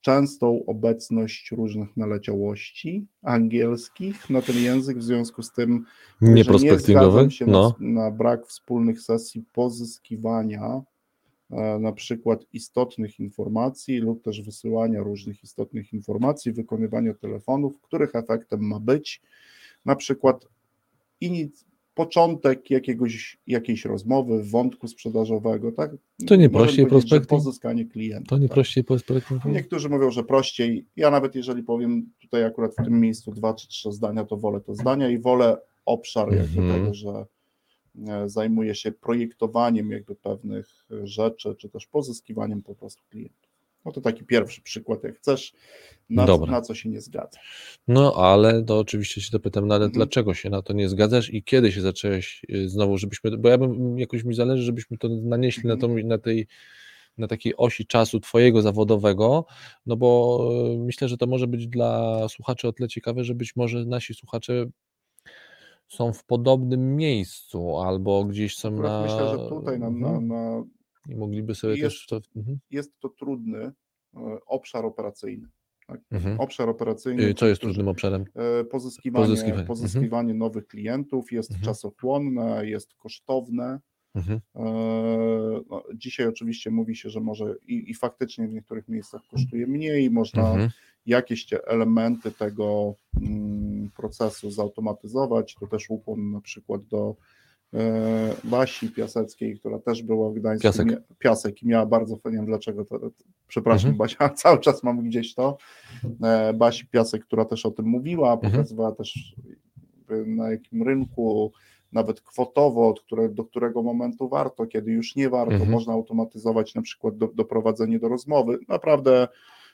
częstą obecność różnych naleciałości angielskich na ten język, w związku z tym Nie że nie zgadzam się No. na, na brak wspólnych sesji pozyskiwania na przykład istotnych informacji lub też wysyłania różnych istotnych informacji, wykonywania telefonów, których efektem ma być na przykład początek jakiegoś, jakiejś rozmowy, wątku sprzedażowego, tak? To nie Możemy prościej prospecting? Pozyskanie klienta. To nie tak. prościej prospectingowych. Niektórzy mówią, że prościej. Ja nawet jeżeli powiem tutaj akurat w tym miejscu dwa czy trzy zdania, to wolę to zdania i wolę obszar jakby Mhm. tego, że e, zajmuję się projektowaniem jakby pewnych e, rzeczy, czy też pozyskiwaniem po prostu klientów. No to taki pierwszy przykład, jak chcesz, na, na co się nie zgadza. No, ale to oczywiście się dopytam, no ale Mhm. dlaczego się na to nie zgadzasz i kiedy się zacząłeś y, znowu, żebyśmy, bo ja bym jakoś mi zależy, żebyśmy to nanieśli na, Mhm. tą, na tej na takiej osi czasu twojego zawodowego, no bo e, myślę, że to może być dla słuchaczy o tyle ciekawe, że być może nasi słuchacze są w podobnym miejscu albo gdzieś są Akurat na... Myślę, że tutaj na, na, Mhm. na, I mogliby sobie jest- też to... Mhm. jest to trudny e, obszar operacyjny. Tak? Mhm. Obszar operacyjny. Co jest trudnym obszarem? Pozyskiwanie, Pozyskiwanie, pozyskiwanie, mhm. nowych klientów jest Mhm. czasochłonne, jest kosztowne. Mhm. E, No, dzisiaj oczywiście mówi się, że może i, i faktycznie w niektórych miejscach kosztuje mniej, można Mhm. jakieś te elementy tego mm, procesu zautomatyzować. To też ukłon na przykład do e, Basi Piaseckiej, która też była w Gdańsku. Piasek. Mia- Piasek i miała bardzo, nie wiem dlaczego, to, to, przepraszam Mhm. Basia, *laughs* cały czas mam gdzieś to. E, Basi Piasek, która też o tym mówiła, Mhm. pokazywała też jakby na jakim rynku, nawet kwotowo, od które, do którego momentu warto, kiedy już nie warto, Mhm. można automatyzować na przykład do, doprowadzenie do rozmowy. Naprawdę,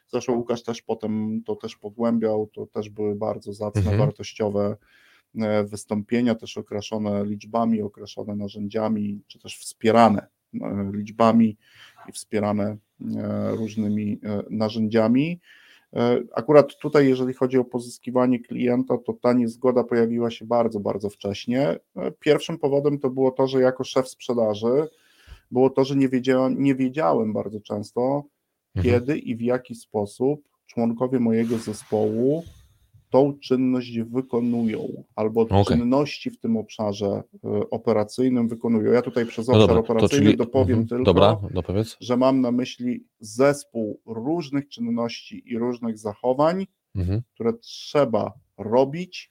zresztą Łukasz też potem to też pogłębiał, to też były bardzo zacne, Mhm. wartościowe e, wystąpienia, też okraszone liczbami, okraszone narzędziami, czy też wspierane e, liczbami i wspierane e, różnymi narzędziami. E, Akurat tutaj, jeżeli chodzi o pozyskiwanie klienta, to ta niezgoda pojawiła się bardzo, bardzo wcześnie. E, Pierwszym powodem to było to, że jako szef sprzedaży było to, że nie wiedziałem, nie wiedziałem bardzo często, Mhm. kiedy i w jaki sposób członkowie mojego zespołu tą czynność wykonują, albo Okej. czynności w tym obszarze e, operacyjnym wykonują. Ja tutaj przez No obszar dobra, to operacyjny czyli... dopowiem mhm. tylko, Dobra, dopowiedz. że mam na myśli zespół różnych czynności i różnych zachowań, Mhm. które trzeba robić,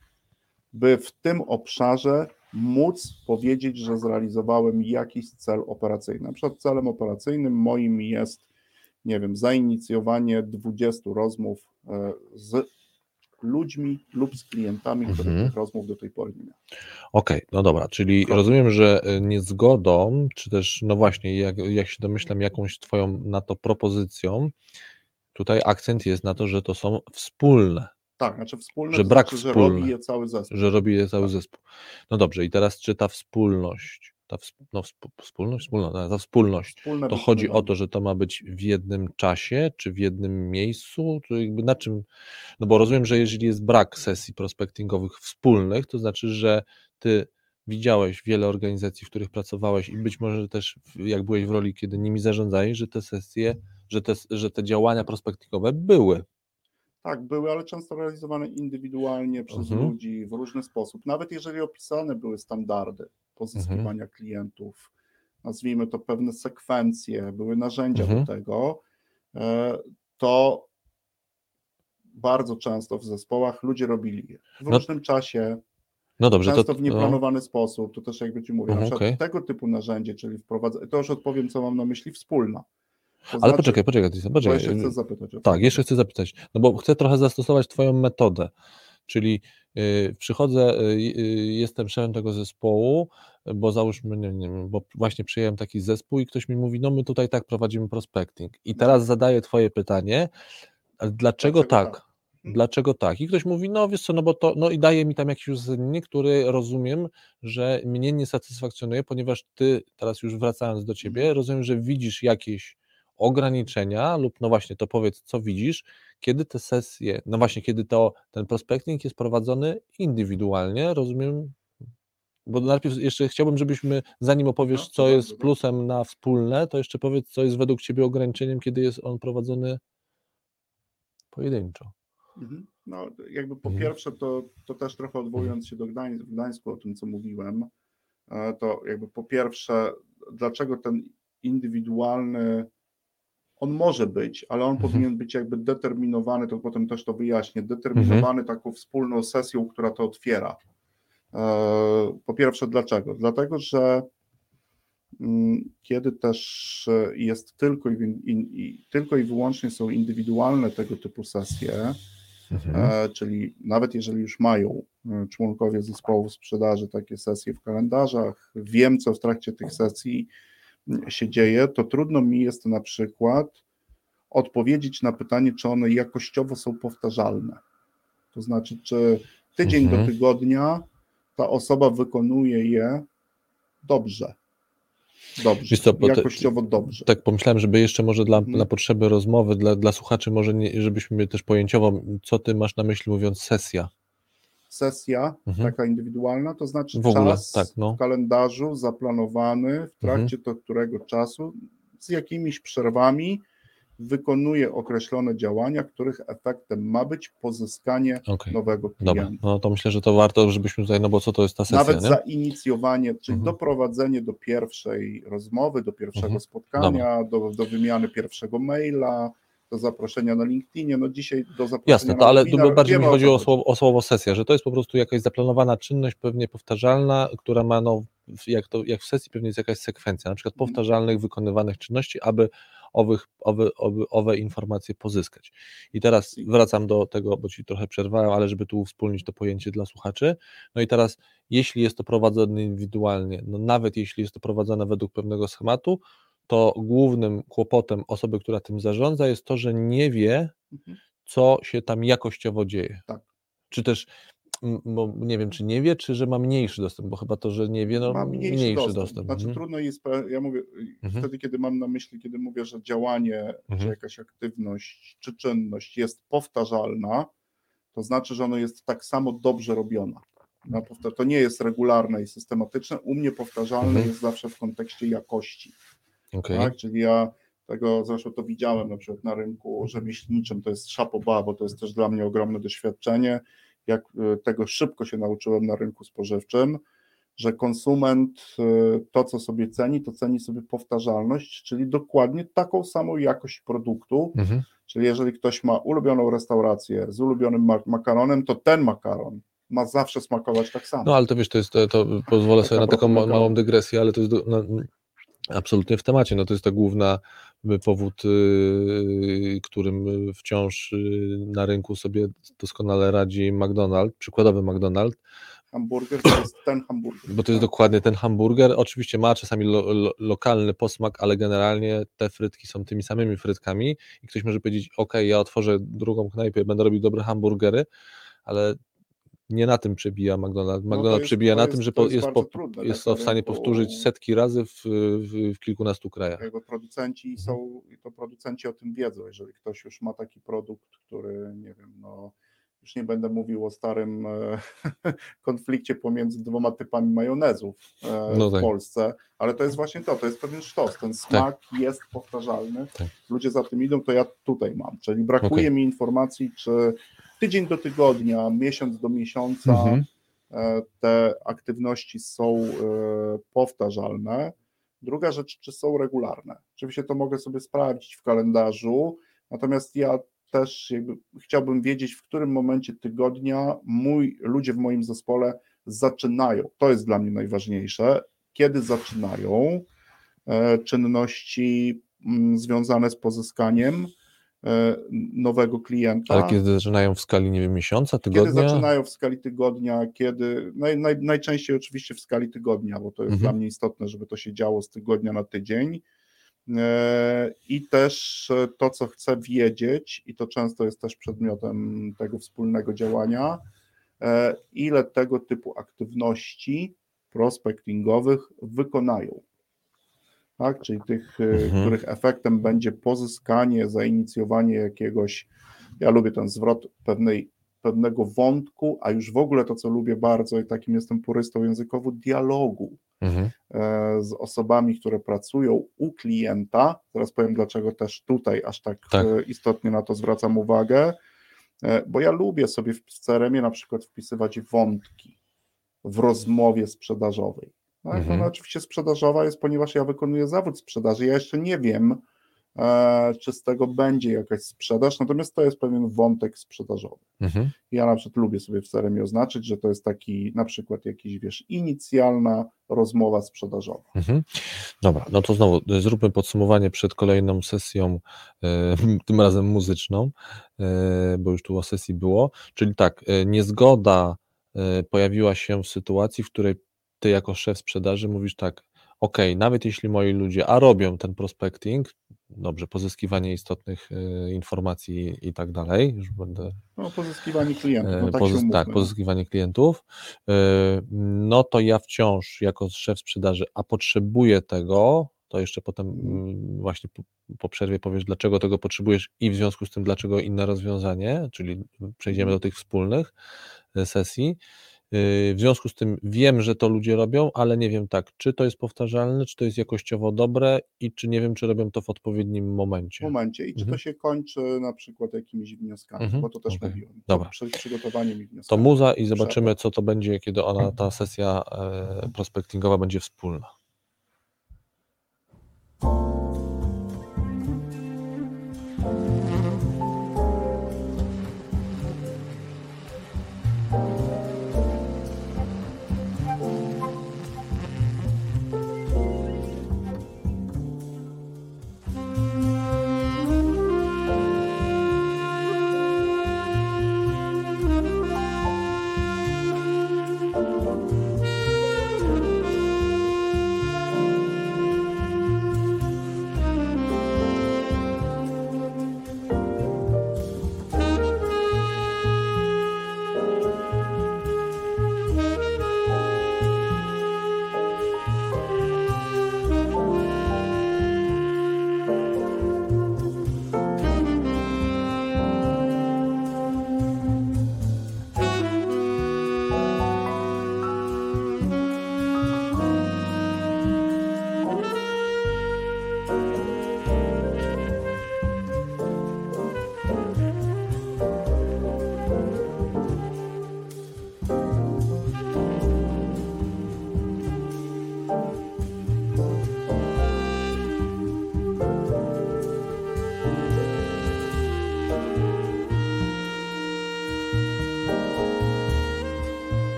by w tym obszarze móc powiedzieć, że zrealizowałem jakiś cel operacyjny. Na przykład celem operacyjnym moim jest, nie wiem, zainicjowanie 20 rozmów e, z ludźmi lub z klientami, które Mhm. tych rozmów do tej pory nie miałem. Okej, no dobra, czyli Kropka. rozumiem, że y, niezgodą, czy też, no właśnie, jak, jak się domyślam, jakąś Twoją na to propozycją, tutaj akcent jest na to, że to są wspólne, Tak, znaczy wspólne, Że to brak znaczy, że wspólne. robi je cały zespół. że robi je cały Tak. zespół. No dobrze, i teraz czy ta wspólność, ta no, wsp- wspólność, wspólnota, ta wspólność, Wspólne to chodzi o to, że to ma być w jednym czasie, czy w jednym miejscu, to jakby na czym, no bo rozumiem, że jeżeli jest brak sesji prospectingowych wspólnych, to znaczy, że ty widziałeś wiele organizacji, w których pracowałeś i być może też jak byłeś w roli, kiedy nimi zarządzałeś, że te sesje, że te, że te działania prospectingowe były. Tak, były, ale często realizowane indywidualnie przez Mhm. ludzi w różny sposób. Nawet jeżeli opisane były standardy pozyskiwania Mhm. klientów, nazwijmy to pewne sekwencje, były narzędzia Mhm. do tego, e, to bardzo często w zespołach ludzie robili je w No, różnym czasie, No dobrze, często to w nieplanowany sposób, to też jakby Ci mówię, Mhm, okej. tego typu narzędzie, czyli wprowadzenie, to już odpowiem, co mam na myśli, wspólna. To ale znaczy- poczekaj, poczekaj, poczekaj. jeszcze chcę zapytać. Tak, jeszcze chcę zapytać, no bo chcę trochę zastosować Twoją metodę, czyli y, przychodzę, y, y, jestem szefem tego zespołu, bo załóżmy, nie, nie wiem, bo właśnie przyjąłem taki zespół i ktoś mi mówi, no my tutaj tak prowadzimy prospecting. I teraz zadaję Twoje pytanie, dlaczego, Dlaczego tak? tak? Mhm. Dlaczego tak? I ktoś mówi, no wiesz co, no bo to, no i daje mi tam jakiś uzasadnienie, który rozumiem, że mnie nie satysfakcjonuje, ponieważ ty, teraz już wracając do ciebie, Mhm. rozumiem, że widzisz jakieś ograniczenia lub no właśnie, to powiedz, co widzisz, kiedy te sesje, no właśnie, kiedy to ten prospecting jest prowadzony indywidualnie, rozumiem, bo najpierw jeszcze chciałbym, żebyśmy, zanim opowiesz, No, co bardzo jest dobrze. plusem na wspólne, to jeszcze powiedz, co jest według ciebie ograniczeniem, kiedy jest on prowadzony pojedynczo. Mhm. No, jakby po Mhm. pierwsze, to, to też trochę odwołując się do Gdań, w Gdańsku o tym, co mówiłem, e, to jakby po pierwsze, dlaczego ten indywidualny, on może być, ale on Mhm. powinien być jakby determinowany, to potem też to wyjaśnię, determinowany taką wspólną sesją, która to otwiera. E, Po pierwsze, dlaczego? Dlatego, że mm, kiedy też e, jest tylko i, i, i, tylko i wyłącznie są indywidualne tego typu sesje, Mhm. E, czyli nawet jeżeli już mają członkowie zespołu sprzedaży takie sesje w kalendarzach, wiem, co w trakcie tych sesji się dzieje, to trudno mi jest na przykład odpowiedzieć na pytanie, czy one jakościowo są powtarzalne. To znaczy, czy tydzień Mhm. do tygodnia ta osoba wykonuje je dobrze. dobrze, co, jakościowo dobrze. Tak pomyślałem, żeby jeszcze może dla, Mhm. na potrzeby rozmowy, dla, dla słuchaczy, może nie, żebyśmy też pojęciowo, co ty masz na myśli mówiąc sesja? Sesja Mhm. taka indywidualna, to znaczy W ogóle, czas tak, no. w kalendarzu zaplanowany, w trakcie Mhm. którego czasu z jakimiś przerwami wykonuje określone działania, których efektem ma być pozyskanie Okej, nowego dobra. klienta. No to myślę, że to warto, żebyśmy tutaj, no bo co to jest ta sesja, Nawet nie? zainicjowanie, czyli Mhm. doprowadzenie do pierwszej rozmowy, do pierwszego Mhm. spotkania, do, do wymiany pierwszego maila, do zaproszenia na LinkedInie. No dzisiaj do zaproszenia Jasne, to ale tu webinar, bardziej mi chodziło o słowo, o słowo sesja, że to jest po prostu jakaś zaplanowana czynność, pewnie powtarzalna, która ma, no, jak, to, jak w sesji pewnie jest jakaś sekwencja, na przykład Mhm. powtarzalnych, wykonywanych czynności, aby owych, owe, owe, owe informacje pozyskać. I teraz wracam do tego, bo Ci trochę przerwałem, ale żeby tu uwspólnić to pojęcie dla słuchaczy. No i teraz, jeśli jest to prowadzone indywidualnie, no nawet jeśli jest to prowadzone według pewnego schematu, to głównym kłopotem osoby, która tym zarządza, jest to, że nie wie, Mhm. co się tam jakościowo dzieje. Tak. Czy też, bo nie wiem, czy nie wie, czy że ma mniejszy dostęp, bo chyba to, że nie wie, no ma mniejszy, mniejszy, dostęp. Znaczy mhm. trudno jest, ja mówię, Mhm. wtedy kiedy mam na myśli, kiedy mówię, że działanie, Mhm. jakaś aktywność, czy czynność jest powtarzalna, to znaczy, że ona jest tak samo dobrze robiona. To nie jest regularne i systematyczne. U mnie powtarzalne Mhm. jest zawsze w kontekście jakości. Okej. Tak? Czyli ja tego zresztą to widziałem na przykład na rynku rzemieślniczym, to jest szapoba, bo to jest też dla mnie ogromne doświadczenie. Jak y, tego szybko się nauczyłem na rynku spożywczym, że konsument y, to, co sobie ceni, to ceni sobie powtarzalność, czyli dokładnie taką samą jakość produktu. Mhm. Czyli jeżeli ktoś ma ulubioną restaurację z ulubionym ma- makaronem, to ten makaron ma zawsze smakować tak samo. No ale to wiesz, to jest, to, to pozwolę sobie na taką ma, małą dygresję, ale to jest do, no, absolutnie w temacie, no to jest ta główna y, powód, y, którym y, wciąż y, na rynku sobie doskonale radzi McDonald's, przykładowy McDonald's, Hamburger to jest ten hamburger. bo to jest dokładnie ten hamburger, oczywiście ma czasami lo, lo, lokalny posmak, ale generalnie te frytki są tymi samymi frytkami i ktoś może powiedzieć, ok, ja otworzę drugą knajpę, będę robił dobre hamburgery, ale nie na tym przebija McDonald's. No McDonald's jest- przebija na jest- tym, że po, jest po, trudne jest to w stanie powtórzyć setki razy w, w, w kilkunastu krajach. Jakby producenci Mhm. są, i to producenci o tym wiedzą, jeżeli ktoś już ma taki produkt, który, nie wiem, no już nie będę mówił o starym e, *laughs* konflikcie pomiędzy dwoma typami majonezów e, No w tak. Polsce, ale to jest właśnie to, to jest pewien sztos, ten smak jest powtarzalny, Tak. ludzie za tym idą, to ja tutaj mam, czyli brakuje Okej. mi informacji, czy tydzień do tygodnia, miesiąc do miesiąca, Mhm. e, te aktywności są e, powtarzalne. Druga rzecz, czy są regularne. Oczywiście to mogę sobie sprawdzić w kalendarzu, natomiast ja też chciałbym wiedzieć, w którym momencie tygodnia mój, ludzie w moim zespole zaczynają. To jest dla mnie najważniejsze. Kiedy zaczynają e, czynności mm, związane z pozyskaniem nowego klienta. Ale kiedy zaczynają w skali, nie wiem, miesiąca, Kiedy tygodnia? zaczynają w skali tygodnia, kiedy naj, naj, najczęściej oczywiście w skali tygodnia, bo to jest Mhm. dla mnie istotne, żeby to się działo z tygodnia na tydzień. E, I też e, to, co chcę wiedzieć, i to często jest też przedmiotem tego wspólnego działania, e, ile tego typu aktywności prospectingowych wykonają. Tak, czyli tych, e, Mhm. których efektem będzie pozyskanie, zainicjowanie jakiegoś, ja lubię ten zwrot pewnej, pewnego wątku, a już w ogóle to, co lubię bardzo, i takim jestem purystą językowo, dialogu Mhm. e, z osobami, które pracują u klienta. Teraz powiem, dlaczego też tutaj aż tak, Tak. e, istotnie na to zwracam uwagę, bo ja lubię sobie w CRM-ie na przykład wpisywać wątki w rozmowie sprzedażowej. Tak? Mhm. Ona oczywiście sprzedażowa jest, ponieważ ja wykonuję zawód sprzedaży. Ja jeszcze nie wiem, e, czy z tego będzie jakaś sprzedaż, natomiast to jest pewien wątek sprzedażowy. Mhm. Ja na przykład lubię sobie w CRM oznaczyć, że to jest taki na przykład jakiś, wiesz, inicjalna rozmowa sprzedażowa. Mhm. Dobra, no to znowu e, zróbmy podsumowanie przed kolejną sesją, e, *laughs* tym razem muzyczną, e, bo już tu o sesji było. Czyli tak, e, niezgoda e, pojawiła się w sytuacji, w której ty jako szef sprzedaży mówisz tak, ok, nawet jeśli moi ludzie, a robią ten prospecting, dobrze, pozyskiwanie istotnych e, informacji i tak dalej, już będę No, pozyskiwanie klientów. No, E, tak, tak, no. pozyskiwanie klientów, e, no to ja wciąż jako szef sprzedaży, a potrzebuję tego, to jeszcze potem Mhm. mm, właśnie po, po przerwie powiesz, dlaczego tego potrzebujesz i w związku z tym, dlaczego inne rozwiązanie, czyli przejdziemy Mhm. do tych wspólnych e, sesji. E, W związku z tym wiem, że to ludzie robią, ale nie wiem tak, czy to jest powtarzalne, czy to jest jakościowo dobre i czy nie wiem, czy robią to w odpowiednim momencie. momencie i czy Mhm. to się kończy na przykład jakimiś wnioskami, Mhm, bo to też okej, mówiłem. dobra. Przed przygotowaniem i To wnioskami. muza i zobaczymy, co to będzie, kiedy ona, ta sesja e, prospectingowa będzie wspólna.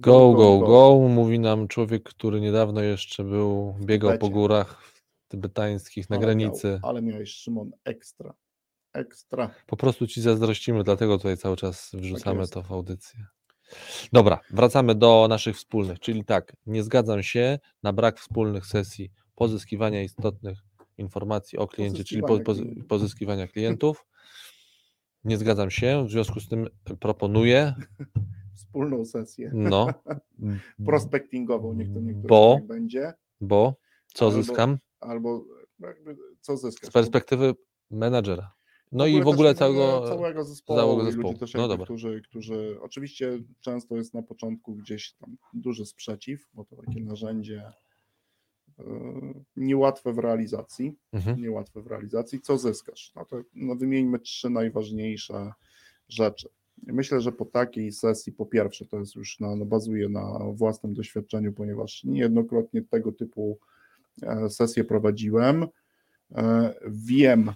Go, go, go, mówi nam człowiek, który niedawno jeszcze był, biegał po górach tybetańskich na Ale granicy. Miał, ale miałeś Szymon ekstra. Ekstra. Po prostu ci zazdrościmy, dlatego tutaj cały czas wrzucamy jest. to w audycję. Dobra, wracamy do naszych wspólnych, czyli tak, nie zgadzam się na brak wspólnych sesji pozyskiwania istotnych informacji o kliencie, czyli po, klientów. pozyskiwania klientów. Nie zgadzam się, w związku z tym proponuję, Wspólną sesję. no, *laughs* Prospectingową, niech to niektórzy Bo- niech będzie. bo co Albo- zyskam? Albo jakby co zyskasz? z perspektywy menadżera. No i w ogóle całego, całego zespołu, całego zespołu. ludzi też No jakby, dobra. którzy, którzy oczywiście często jest na początku gdzieś tam duży sprzeciw, bo to takie narzędzie e, niełatwe w realizacji, Mhm. niełatwe w realizacji. Co zyskasz? No to no wymieńmy trzy najważniejsze rzeczy. Myślę, że po takiej sesji, po pierwsze, to jest już na, no bazuje na własnym doświadczeniu, ponieważ niejednokrotnie tego typu e, sesje prowadziłem. E, Wiem,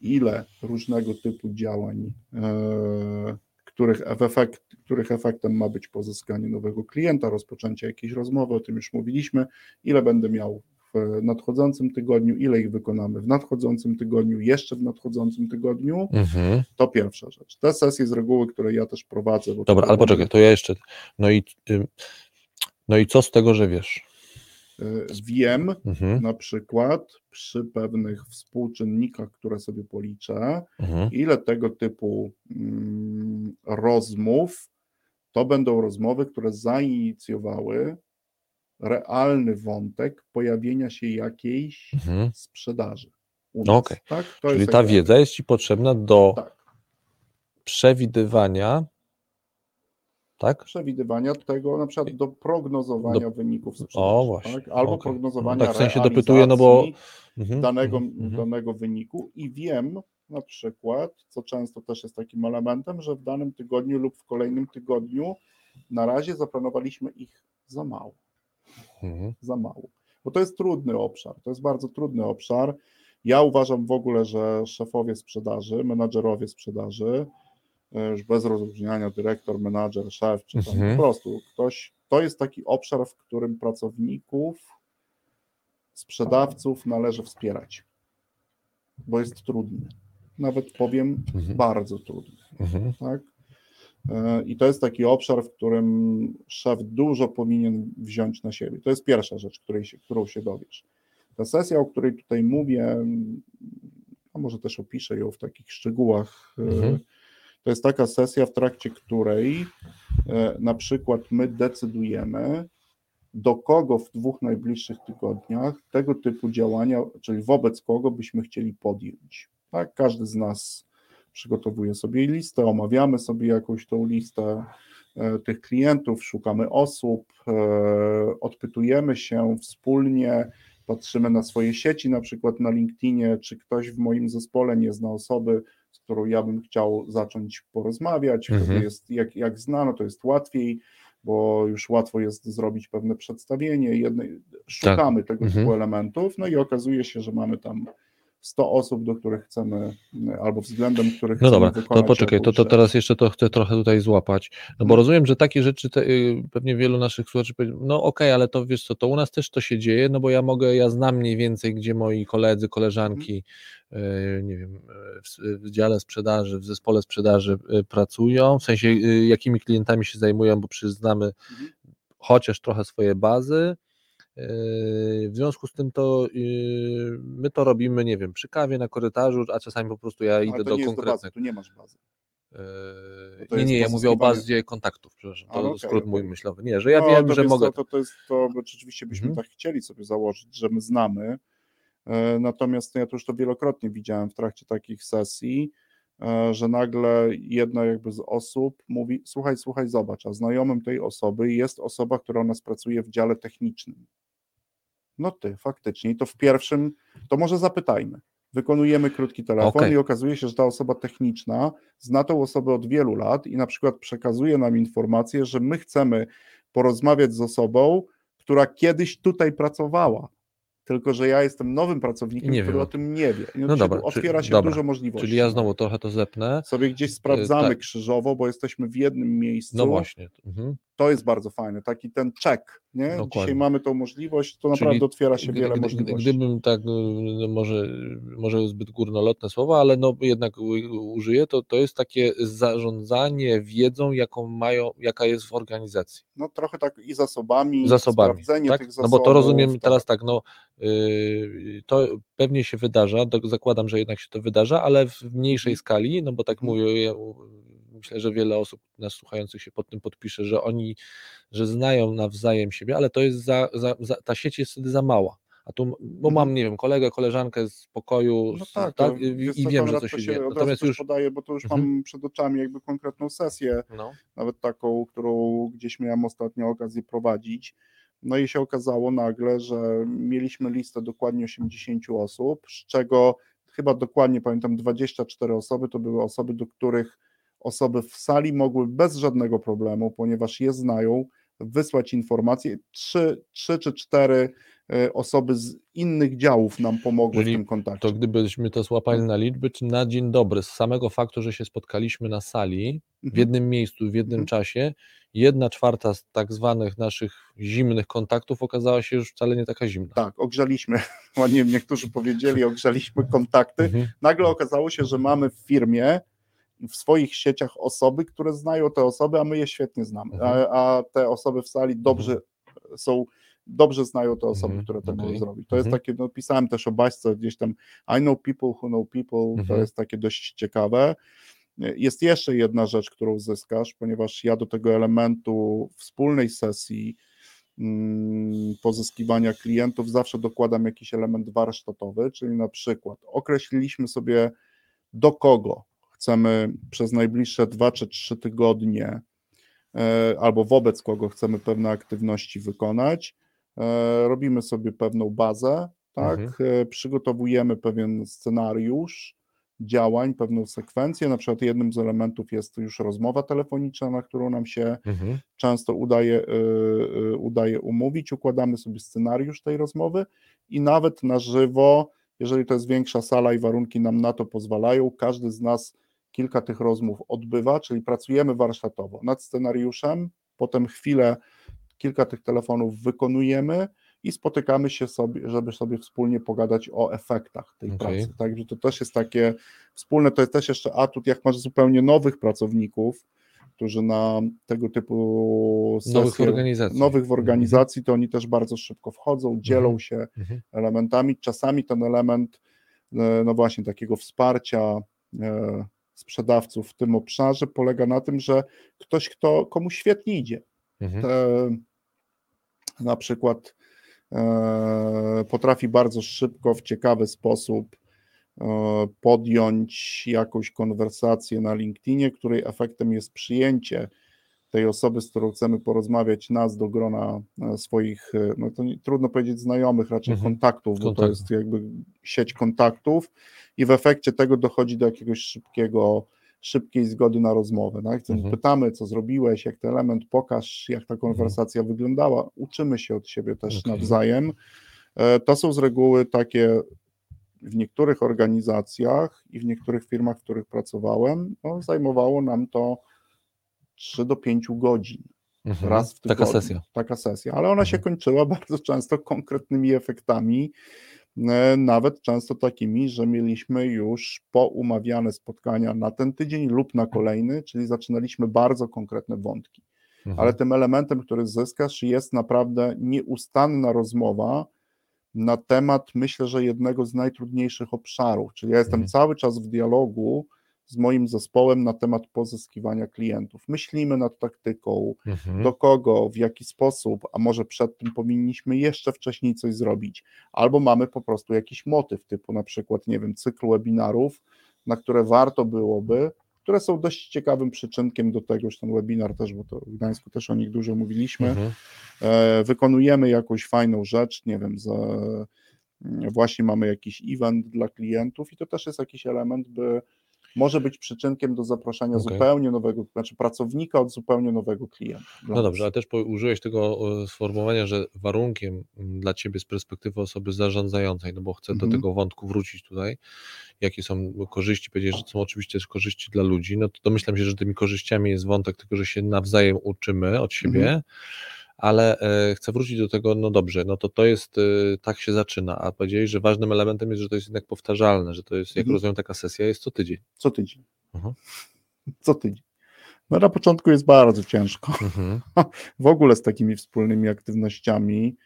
ile różnego typu działań, e, których, efekt, których efektem ma być pozyskanie nowego klienta, rozpoczęcie jakiejś rozmowy, o tym już mówiliśmy, ile będę miał nadchodzącym tygodniu, ile ich wykonamy w nadchodzącym tygodniu, jeszcze w nadchodzącym tygodniu, Mhm. to pierwsza rzecz. Te sesje z reguły, które ja też prowadzę. Dobra, ale poczekaj, to ja jeszcze. No i, ym, no i co z tego, że wiesz? y, Wiem Mhm. na przykład przy pewnych współczynnikach, które sobie policzę, Mhm. ile tego typu mm, rozmów to będą rozmowy, które zainicjowały realny wątek pojawienia się jakiejś Mhm. sprzedaży. No okej. tak? To Czyli ta wiedza jest ci potrzebna do Tak, przewidywania, tak? przewidywania tego, na przykład do prognozowania wyników sprzedaży. O, właśnie, Tak? Albo okej. prognozowania No tak w sensie dopytuję, no bo- Mhm. danego, mhm, mhm. danego wyniku i wiem na przykład, co często też jest takim elementem, że w danym tygodniu lub w kolejnym tygodniu na razie zaplanowaliśmy ich za mało, Mhm. za mało. Bo to jest trudny obszar, to jest bardzo trudny obszar. Ja uważam w ogóle, że szefowie sprzedaży, menadżerowie sprzedaży, e, już bez rozróżniania dyrektor, menadżer, szef, czy tam Mhm. po prostu ktoś, to jest taki obszar, w którym pracowników, sprzedawców należy wspierać, bo jest trudny. Nawet powiem, Mhm. bardzo trudny. Mhm. Tak? E, I to jest taki obszar, w którym szef dużo powinien wziąć na siebie. To jest pierwsza rzecz, której się, którą się dowiesz. Ta sesja, o której tutaj mówię, a może też opiszę ją w takich szczegółach. e, Mhm. To jest taka sesja, w trakcie której e, na przykład my decydujemy, do kogo w dwóch najbliższych tygodniach tego typu działania, czyli wobec kogo byśmy chcieli podjąć. Tak, każdy z nas przygotowuje sobie listę, omawiamy sobie jakąś tą listę e, tych klientów, szukamy osób, e, odpytujemy się wspólnie, patrzymy na swoje sieci, na przykład na LinkedInie, czy ktoś w moim zespole nie zna osoby, z którą ja bym chciał zacząć porozmawiać. Mhm. jest, jak, jak znano, to jest łatwiej, bo już łatwo jest zrobić pewne przedstawienie. Jedne, szukamy tego Mhm. typu elementów, no i okazuje się, że mamy tam 100 osób, do których chcemy, albo względem których No chcemy dobra, to poczekaj, to, to teraz jeszcze to chcę trochę tutaj złapać, no bo No. rozumiem, że takie rzeczy te, y, pewnie wielu naszych słuchaczy powie, no okej, ale to wiesz co, to u nas też to się dzieje, no bo ja mogę, ja znam mniej więcej, gdzie moi koledzy, koleżanki, y, nie wiem, y, w, dziale sprzedaży, w zespole sprzedaży pracują, w sensie jakimi klientami się zajmują, bo przyznamy Mhm. chociaż trochę swoje bazy, W związku z tym to yy, my to robimy, nie wiem, przy kawie na korytarzu, a czasami po prostu ja Ale idę do konkretnych. tu nie masz bazy. Yy, to Nie, nie, ja mówię o bazie kontaktów, przepraszam, to Ale okej, skrót mój myślowy. Nie, że ja No, wiem, że mogę. To, to jest to, rzeczywiście byśmy Mhm. tak chcieli sobie założyć, że my znamy. Natomiast ja to już to wielokrotnie widziałem w trakcie takich sesji, że nagle jedna jakby z osób mówi: Słuchaj, słuchaj, zobacz, a znajomym tej osoby jest osoba, która u nas pracuje w dziale technicznym. No ty, faktycznie. I to w pierwszym, to może zapytajmy. Wykonujemy krótki telefon Okej. i okazuje się, że ta osoba techniczna zna tą osobę od wielu lat i na przykład przekazuje nam informację, że my chcemy porozmawiać z osobą, która kiedyś tutaj pracowała. Tylko, że ja jestem nowym pracownikiem, Nie który wiem o tym. nie wie. I No dobra, otwiera się dobra, dużo możliwości. Czyli ja znowu trochę to zepnę. sobie gdzieś sprawdzamy tak. krzyżowo, bo jesteśmy w jednym miejscu. No właśnie. Mhm. To jest bardzo fajne, taki ten check. Nie? Dzisiaj mamy tą możliwość, to Czyli naprawdę otwiera się wiele możliwości. Gdybym tak, y, no może, może zbyt górnolotne słowa, ale no jednak użyję, to, to jest takie zarządzanie wiedzą, jaką mają, jaka jest w organizacji. No trochę tak i zasobami, zasobami. sprawdzenie Tak? tych No zasobów. bo to rozumiem tak. teraz tak, no yy, to pewnie się wydarza, zakładam, że jednak się to wydarza, ale w mniejszej Mhm. skali, no bo tak Mhm. mówię, ja, myślę, że wiele osób nas słuchających się pod tym podpisze, że oni, że znają nawzajem siebie, ale to jest za, za, za ta sieć jest wtedy za mała. a tu, bo mam, nie wiem, kolegę, koleżankę z pokoju No z- tak, tak i, i wiem, że coś się dzieje. Natomiast już, podaję, bo to już Mhm. mam przed oczami jakby konkretną sesję, no, nawet taką, którą gdzieś miałem ostatnio okazję prowadzić. No i się okazało nagle, że mieliśmy listę dokładnie 80 osób, z czego chyba dokładnie pamiętam 24 osoby to były osoby, do których osoby w sali mogły bez żadnego problemu, ponieważ je znają, wysłać informacje. Trzy, trzy czy cztery e, osoby z innych działów nam pomogły Czyli w tym kontakcie. to gdybyśmy to złapali na liczby, czy na dzień dobry, z samego faktu, że się spotkaliśmy na sali, w Mhm. jednym miejscu, w jednym Mhm. czasie, jedna czwarta z tak zwanych naszych zimnych kontaktów okazała się już wcale nie taka zimna. Tak, ogrzaliśmy, *laughs* ładnie niektórzy powiedzieli, ogrzaliśmy kontakty. Mhm. Nagle okazało się, że mamy w firmie, w swoich sieciach osoby, które znają te osoby, a my je świetnie znamy. Mhm. A, a te osoby w sali dobrze są, dobrze znają te osoby, Mhm, które to mogą zrobić. To jest Mhm. takie, no pisałem też o baśce gdzieś tam, I know people who know people, to Mhm. jest takie dość ciekawe. Jest jeszcze jedna rzecz, którą zyskasz, ponieważ ja do tego elementu wspólnej sesji mm, pozyskiwania klientów zawsze dokładam jakiś element warsztatowy, czyli na przykład określiliśmy sobie do kogo chcemy przez najbliższe dwa czy trzy tygodnie e, albo wobec kogo chcemy pewne aktywności wykonać. E, Robimy sobie pewną bazę, tak? E, Przygotowujemy pewien scenariusz działań, pewną sekwencję. Na przykład jednym z elementów jest już rozmowa telefoniczna, na którą nam się Mhm. często udaje, udaje umówić, układamy sobie scenariusz tej rozmowy i nawet na żywo, jeżeli to jest większa sala i warunki nam na to pozwalają, każdy z nas kilka tych rozmów odbywa, czyli pracujemy warsztatowo nad scenariuszem, potem chwilę, kilka tych telefonów wykonujemy i spotykamy się sobie, żeby sobie wspólnie pogadać o efektach tej Okej. pracy. Także to też jest takie wspólne, to jest też jeszcze atut, jak masz zupełnie nowych pracowników, którzy na tego typu Nowych sesje, organizacji. nowych w organizacji, to oni też bardzo szybko wchodzą, dzielą Mhm. się Mhm. elementami. Czasami ten element, e, no właśnie, takiego wsparcia e, sprzedawców w tym obszarze polega na tym, że ktoś, kto komu świetnie idzie, Mhm. te, na przykład e, potrafi bardzo szybko, w ciekawy sposób e, podjąć jakąś konwersację na LinkedInie, której efektem jest przyjęcie tej osoby, z którą chcemy porozmawiać, nas do grona e, swoich, e, no to nie, trudno powiedzieć znajomych, raczej Mhm. kontaktów, bo to Kontaktów. jest jakby sieć kontaktów i w efekcie tego dochodzi do jakiegoś szybkiego, szybkiej zgody na rozmowę. Tak? Mhm. Pytamy, co zrobiłeś, jak ten element, pokaż, jak ta konwersacja wyglądała. Uczymy się od siebie też Okej. nawzajem. E, To są z reguły takie w niektórych organizacjach i w niektórych firmach, w których pracowałem, no, zajmowało nam to 3 do 5 godzin Mhm. raz w tygodniu. Taka sesja. Taka sesja, ale ona się Mhm. kończyła *laughs* bardzo często konkretnymi efektami, e, nawet często takimi, że mieliśmy już poumawiane spotkania na ten tydzień lub na kolejny, czyli zaczynaliśmy bardzo konkretne wątki. Mhm. Ale tym elementem, który zyskasz, jest naprawdę nieustanna rozmowa na temat, myślę, że jednego z najtrudniejszych obszarów. Czyli ja jestem Mhm. cały czas w dialogu z moim zespołem na temat pozyskiwania klientów. Myślimy nad taktyką, Mhm. do kogo, w jaki sposób, a może przed tym powinniśmy jeszcze wcześniej coś zrobić, albo mamy po prostu jakiś motyw, typu na przykład, nie wiem, cykl webinarów, na które warto byłoby, które są dość ciekawym przyczynkiem do tego, że ten webinar też, bo to w Gdańsku też o nich dużo mówiliśmy, Mhm. e, wykonujemy jakąś fajną rzecz, nie wiem, z, właśnie mamy jakiś event dla klientów i to też jest jakiś element, by może być przyczynkiem do zaproszenia Okej. zupełnie nowego, znaczy pracownika od zupełnie nowego klienta. No nas. dobrze, ale też użyłeś tego sformułowania, że warunkiem dla Ciebie z perspektywy osoby zarządzającej, no bo chcę Mhm. do tego wątku wrócić tutaj, jakie są korzyści, powiedzieć, że są oczywiście też korzyści dla ludzi, no to domyślam się, że tymi korzyściami jest wątek tego, że się nawzajem uczymy od siebie, Mhm. Ale e, chcę wrócić do tego, no dobrze, no to to jest, e, tak się zaczyna, a powiedzieli, że ważnym elementem jest, że to jest jednak powtarzalne, że to jest, jak Mhm. rozumiem, taka sesja jest co tydzień. Co tydzień. Mhm. Co tydzień. No na początku jest bardzo ciężko. Mhm. *laughs* W ogóle z takimi wspólnymi aktywnościami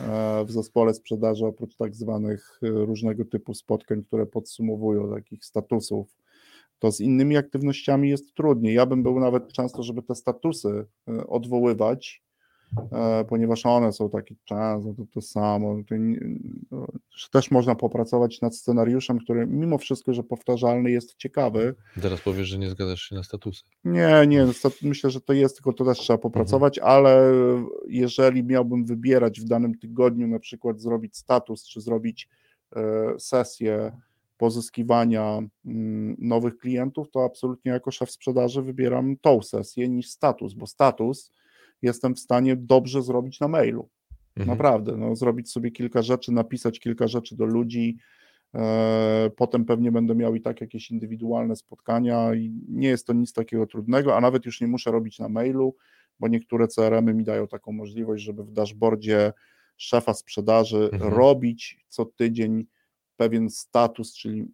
e, w zespole sprzedaży, oprócz tak zwanych różnego typu spotkań, które podsumowują takich statusów, to z innymi aktywnościami jest trudniej. Ja bym był nawet często, żeby te statusy odwoływać, ponieważ one są takie często to, to samo. To nie, no, też można popracować nad scenariuszem, który mimo wszystko, że powtarzalny jest ciekawy. Teraz powiesz, że nie zgadzasz się na statusy. Nie, nie, myślę, że to jest, tylko to też trzeba popracować, mhm. ale jeżeli miałbym wybierać w danym tygodniu na przykład zrobić status, czy zrobić e, sesję pozyskiwania mm, nowych klientów, to absolutnie jako szef sprzedaży wybieram tą sesję niż status, bo status jestem w stanie dobrze zrobić na mailu. Mhm. Naprawdę, no, zrobić sobie kilka rzeczy, napisać kilka rzeczy do ludzi. E, potem pewnie będę miał i tak jakieś indywidualne spotkania, i nie jest to nic takiego trudnego, a nawet już nie muszę robić na mailu, bo niektóre CRM-y mi dają taką możliwość, żeby w dashboardzie szefa sprzedaży mhm. robić co tydzień pewien status, czyli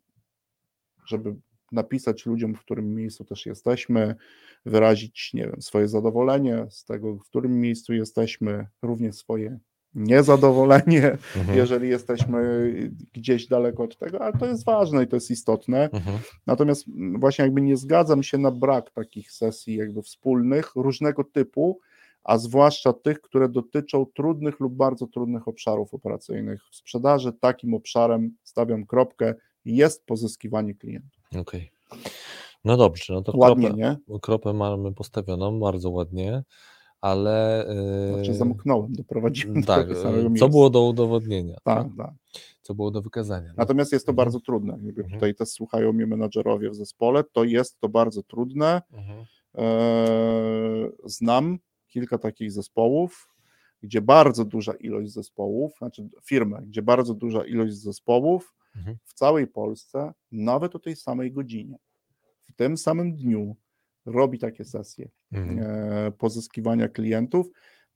żeby napisać ludziom, w którym miejscu też jesteśmy, wyrazić, nie wiem, swoje zadowolenie z tego, w którym miejscu jesteśmy, również swoje niezadowolenie, mhm. jeżeli jesteśmy gdzieś daleko od tego, ale to jest ważne i to jest istotne. Mhm. Natomiast właśnie jakby nie zgadzam się na brak takich sesji jakby wspólnych, różnego typu, a zwłaszcza tych, które dotyczą trudnych lub bardzo trudnych obszarów operacyjnych. W sprzedaży takim obszarem, stawiam kropkę, jest pozyskiwanie klientów. Okej. Okay. No dobrze, no to ładnie, kropę, nie? kropę mamy postawioną, bardzo ładnie, ale... Znaczy yy, zamknąłem, doprowadziłem tak, do samego Co było do udowodnienia. Tak, tak. tak. Co było do wykazania. No. Natomiast jest to mhm. bardzo trudne. Jakby mhm. Tutaj też słuchają mnie menadżerowie w zespole, to jest to bardzo trudne. Mhm. Eee, znam kilka takich zespołów, gdzie bardzo duża ilość zespołów, znaczy firmy, gdzie bardzo duża ilość zespołów mhm. w całej Polsce, nawet o tej samej godzinie, w tym samym dniu robi takie sesje mhm. e, pozyskiwania klientów,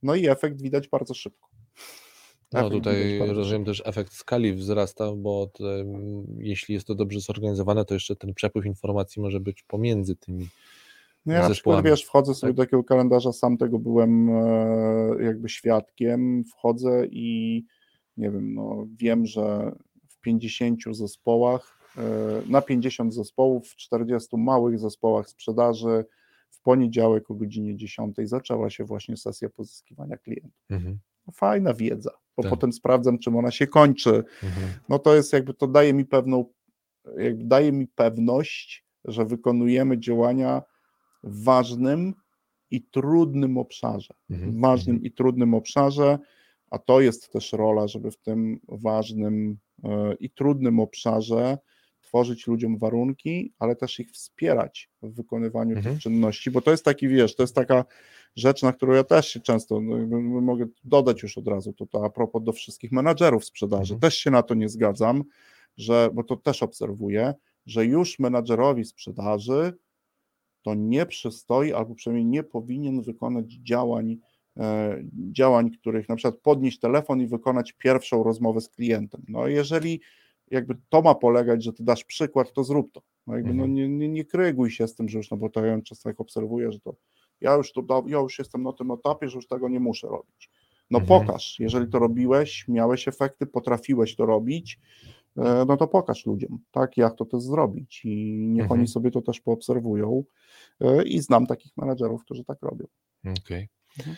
no i efekt widać bardzo szybko. No tutaj rozumiem też efekt skali wzrasta, bo te, jeśli jest to dobrze zorganizowane, to jeszcze ten przepływ informacji może być pomiędzy tymi no ja na przykład, wiesz, wchodzę sobie tak. do takiego kalendarza, sam tego byłem e, jakby świadkiem, wchodzę i nie wiem, no wiem, że w 50 zespołach, e, na 50 zespołów, w 40 małych zespołach sprzedaży w poniedziałek o godzinie 10 zaczęła się właśnie sesja pozyskiwania klientów. Mhm. Fajna wiedza, bo tak. potem sprawdzam, czym ona się kończy. Mhm. No to jest jakby, to daje mi pewną, jakby daje mi pewność, że wykonujemy działania w ważnym i trudnym obszarze. Mhm. W ważnym mhm. i trudnym obszarze, a to jest też rola, żeby w tym ważnym i trudnym obszarze tworzyć ludziom warunki, ale też ich wspierać w wykonywaniu mhm. tych czynności, bo to jest taki, wiesz, to jest taka rzecz, na którą ja też się często, no, mogę dodać już od razu, to, to a propos do wszystkich menadżerów sprzedaży, mhm. też się na to nie zgadzam, że, bo to też obserwuję, że już menadżerowi sprzedaży to nie przystoi, albo przynajmniej nie powinien wykonać działań, e, działań, których na przykład podnieść telefon i wykonać pierwszą rozmowę z klientem. No jeżeli jakby to ma polegać, że ty dasz przykład, to zrób to. No jakby no mhm. nie, nie, nie kryguj się z tym, że już, no bo to ja często jak obserwuję, że to ja już, to, ja już jestem na tym etapie, że już tego nie muszę robić. No mhm. pokaż, jeżeli to robiłeś, miałeś efekty, potrafiłeś to robić, e, no to pokaż ludziom, tak, jak to też zrobić i niech mhm. oni sobie to też poobserwują e, i znam takich menedżerów, którzy tak robią. Okej. Okay. Mhm.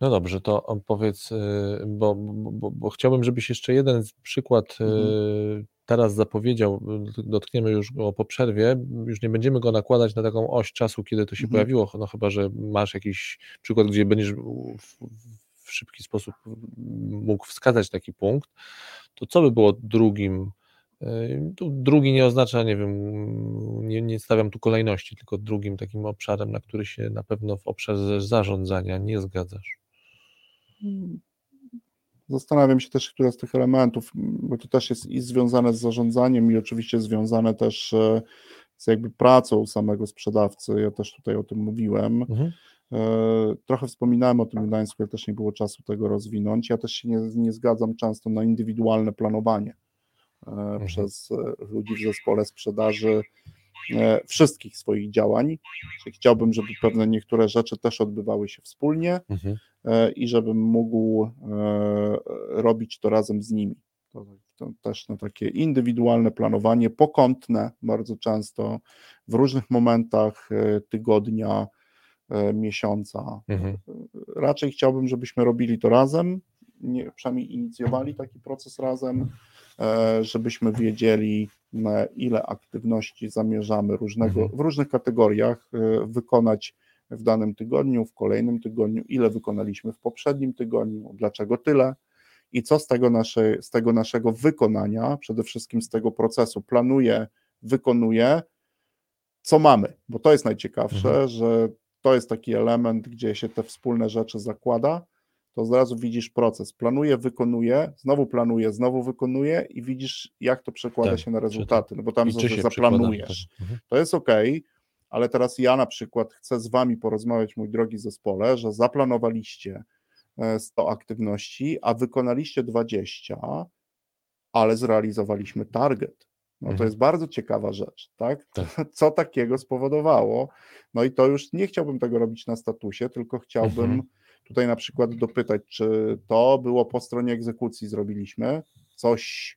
No dobrze, to powiedz, y, bo, bo, bo, chciałbym, żebyś jeszcze jeden przykład y, mhm. teraz zapowiedział, dotkniemy już go po przerwie, już nie będziemy go nakładać na taką oś czasu, kiedy to się mhm. pojawiło, no chyba, że masz jakiś przykład, gdzie będziesz w, w szybki sposób mógł wskazać taki punkt, to co by było drugim tu drugi nie oznacza, nie wiem, nie, nie stawiam tu kolejności, tylko drugim takim obszarem, na który się na pewno w obszarze zarządzania nie zgadzasz. Zastanawiam się też, które z tych elementów, bo to też jest i związane z zarządzaniem, i oczywiście związane też e, z jakby pracą samego sprzedawcy. Ja też tutaj o tym mówiłem. Mhm. E, trochę wspominałem o tym Gdańsku, ale też nie było czasu tego rozwinąć. Ja też się nie, nie zgadzam często na indywidualne planowanie mhm. przez ludzi w zespole sprzedaży wszystkich swoich działań. Czyli chciałbym, żeby pewne niektóre rzeczy też odbywały się wspólnie, mhm. E, i żebym mógł e, robić to razem z nimi. To, to też na takie indywidualne planowanie, pokątne bardzo często, w różnych momentach e, tygodnia, e, miesiąca. Mhm. Raczej chciałbym, żebyśmy robili to razem, nie, przynajmniej inicjowali taki proces razem, e, żebyśmy wiedzieli, ile aktywności zamierzamy różnego, Mhm. w różnych kategoriach e, wykonać w danym tygodniu, w kolejnym tygodniu, ile wykonaliśmy w poprzednim tygodniu, dlaczego tyle i co z tego, z tego naszego wykonania, przede wszystkim z tego procesu planuję, wykonuję, co mamy, bo to jest najciekawsze, Mhm. że to jest taki element, gdzie się te wspólne rzeczy zakłada, to od razu widzisz proces. Planuję, wykonuję, znowu planuję, znowu wykonuję i widzisz, jak to przekłada Tak, się na rezultaty. No bo tam że zaplanujesz. tak. Mhm. To jest ok, ale teraz ja na przykład chcę z Wami porozmawiać, mój drogi zespole, że zaplanowaliście e, 100 aktywności, a wykonaliście 20, ale zrealizowaliśmy target. No to Mhm. jest bardzo ciekawa rzecz, tak? Tak. *laughs* Co takiego spowodowało? No i to już nie chciałbym tego robić na statusie, tylko chciałbym Mhm. tutaj na przykład dopytać, czy to było po stronie egzekucji zrobiliśmy coś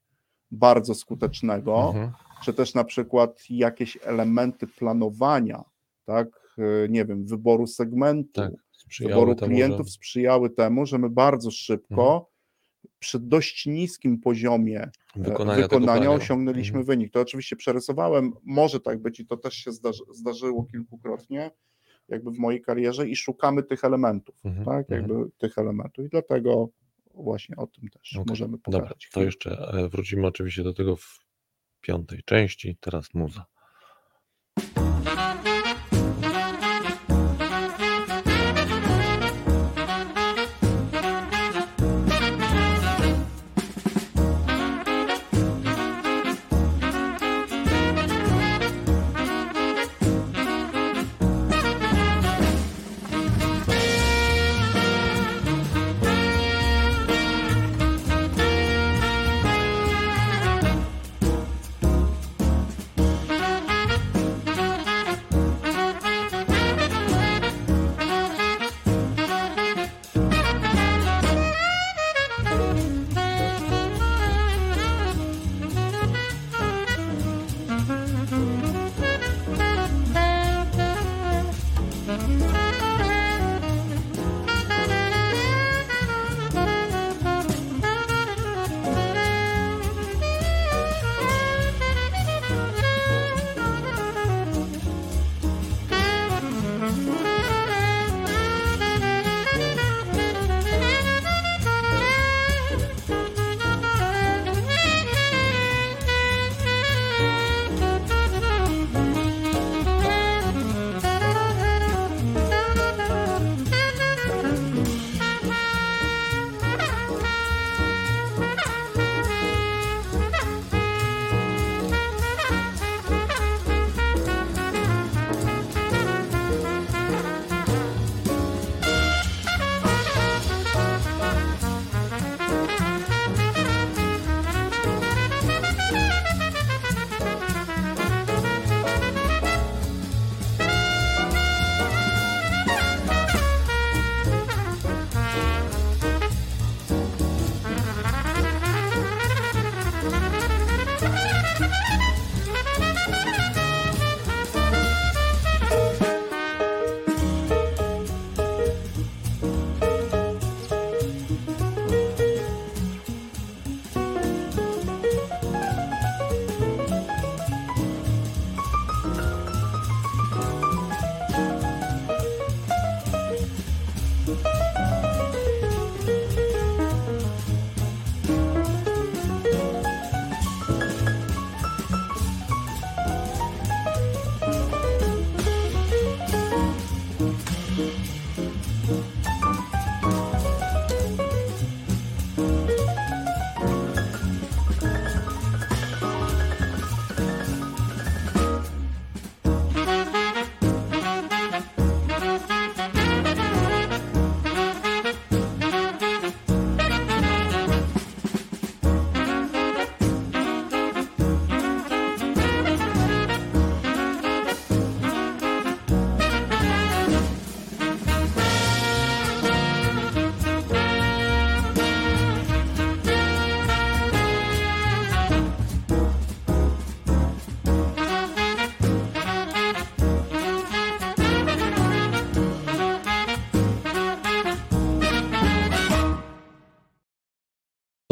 bardzo skutecznego, Mhm. czy też na przykład jakieś elementy planowania, tak, e, nie wiem, wyboru segmentu, Tak, wyboru temu, klientów że- sprzyjały temu, że my bardzo szybko przy dość niskim poziomie e, Wykonania, wykonania, osiągnęliśmy Mhm. wynik. To oczywiście przerysowałem, może tak być i to też się zdarzy, zdarzyło kilkukrotnie, jakby w mojej karierze i szukamy tych elementów, Mhm, tak, mhm. jakby tych elementów i dlatego właśnie o tym też Okej, możemy Dobra, pogadać. to chwilę. jeszcze e, wrócimy oczywiście do tego w piątej części. Teraz muza.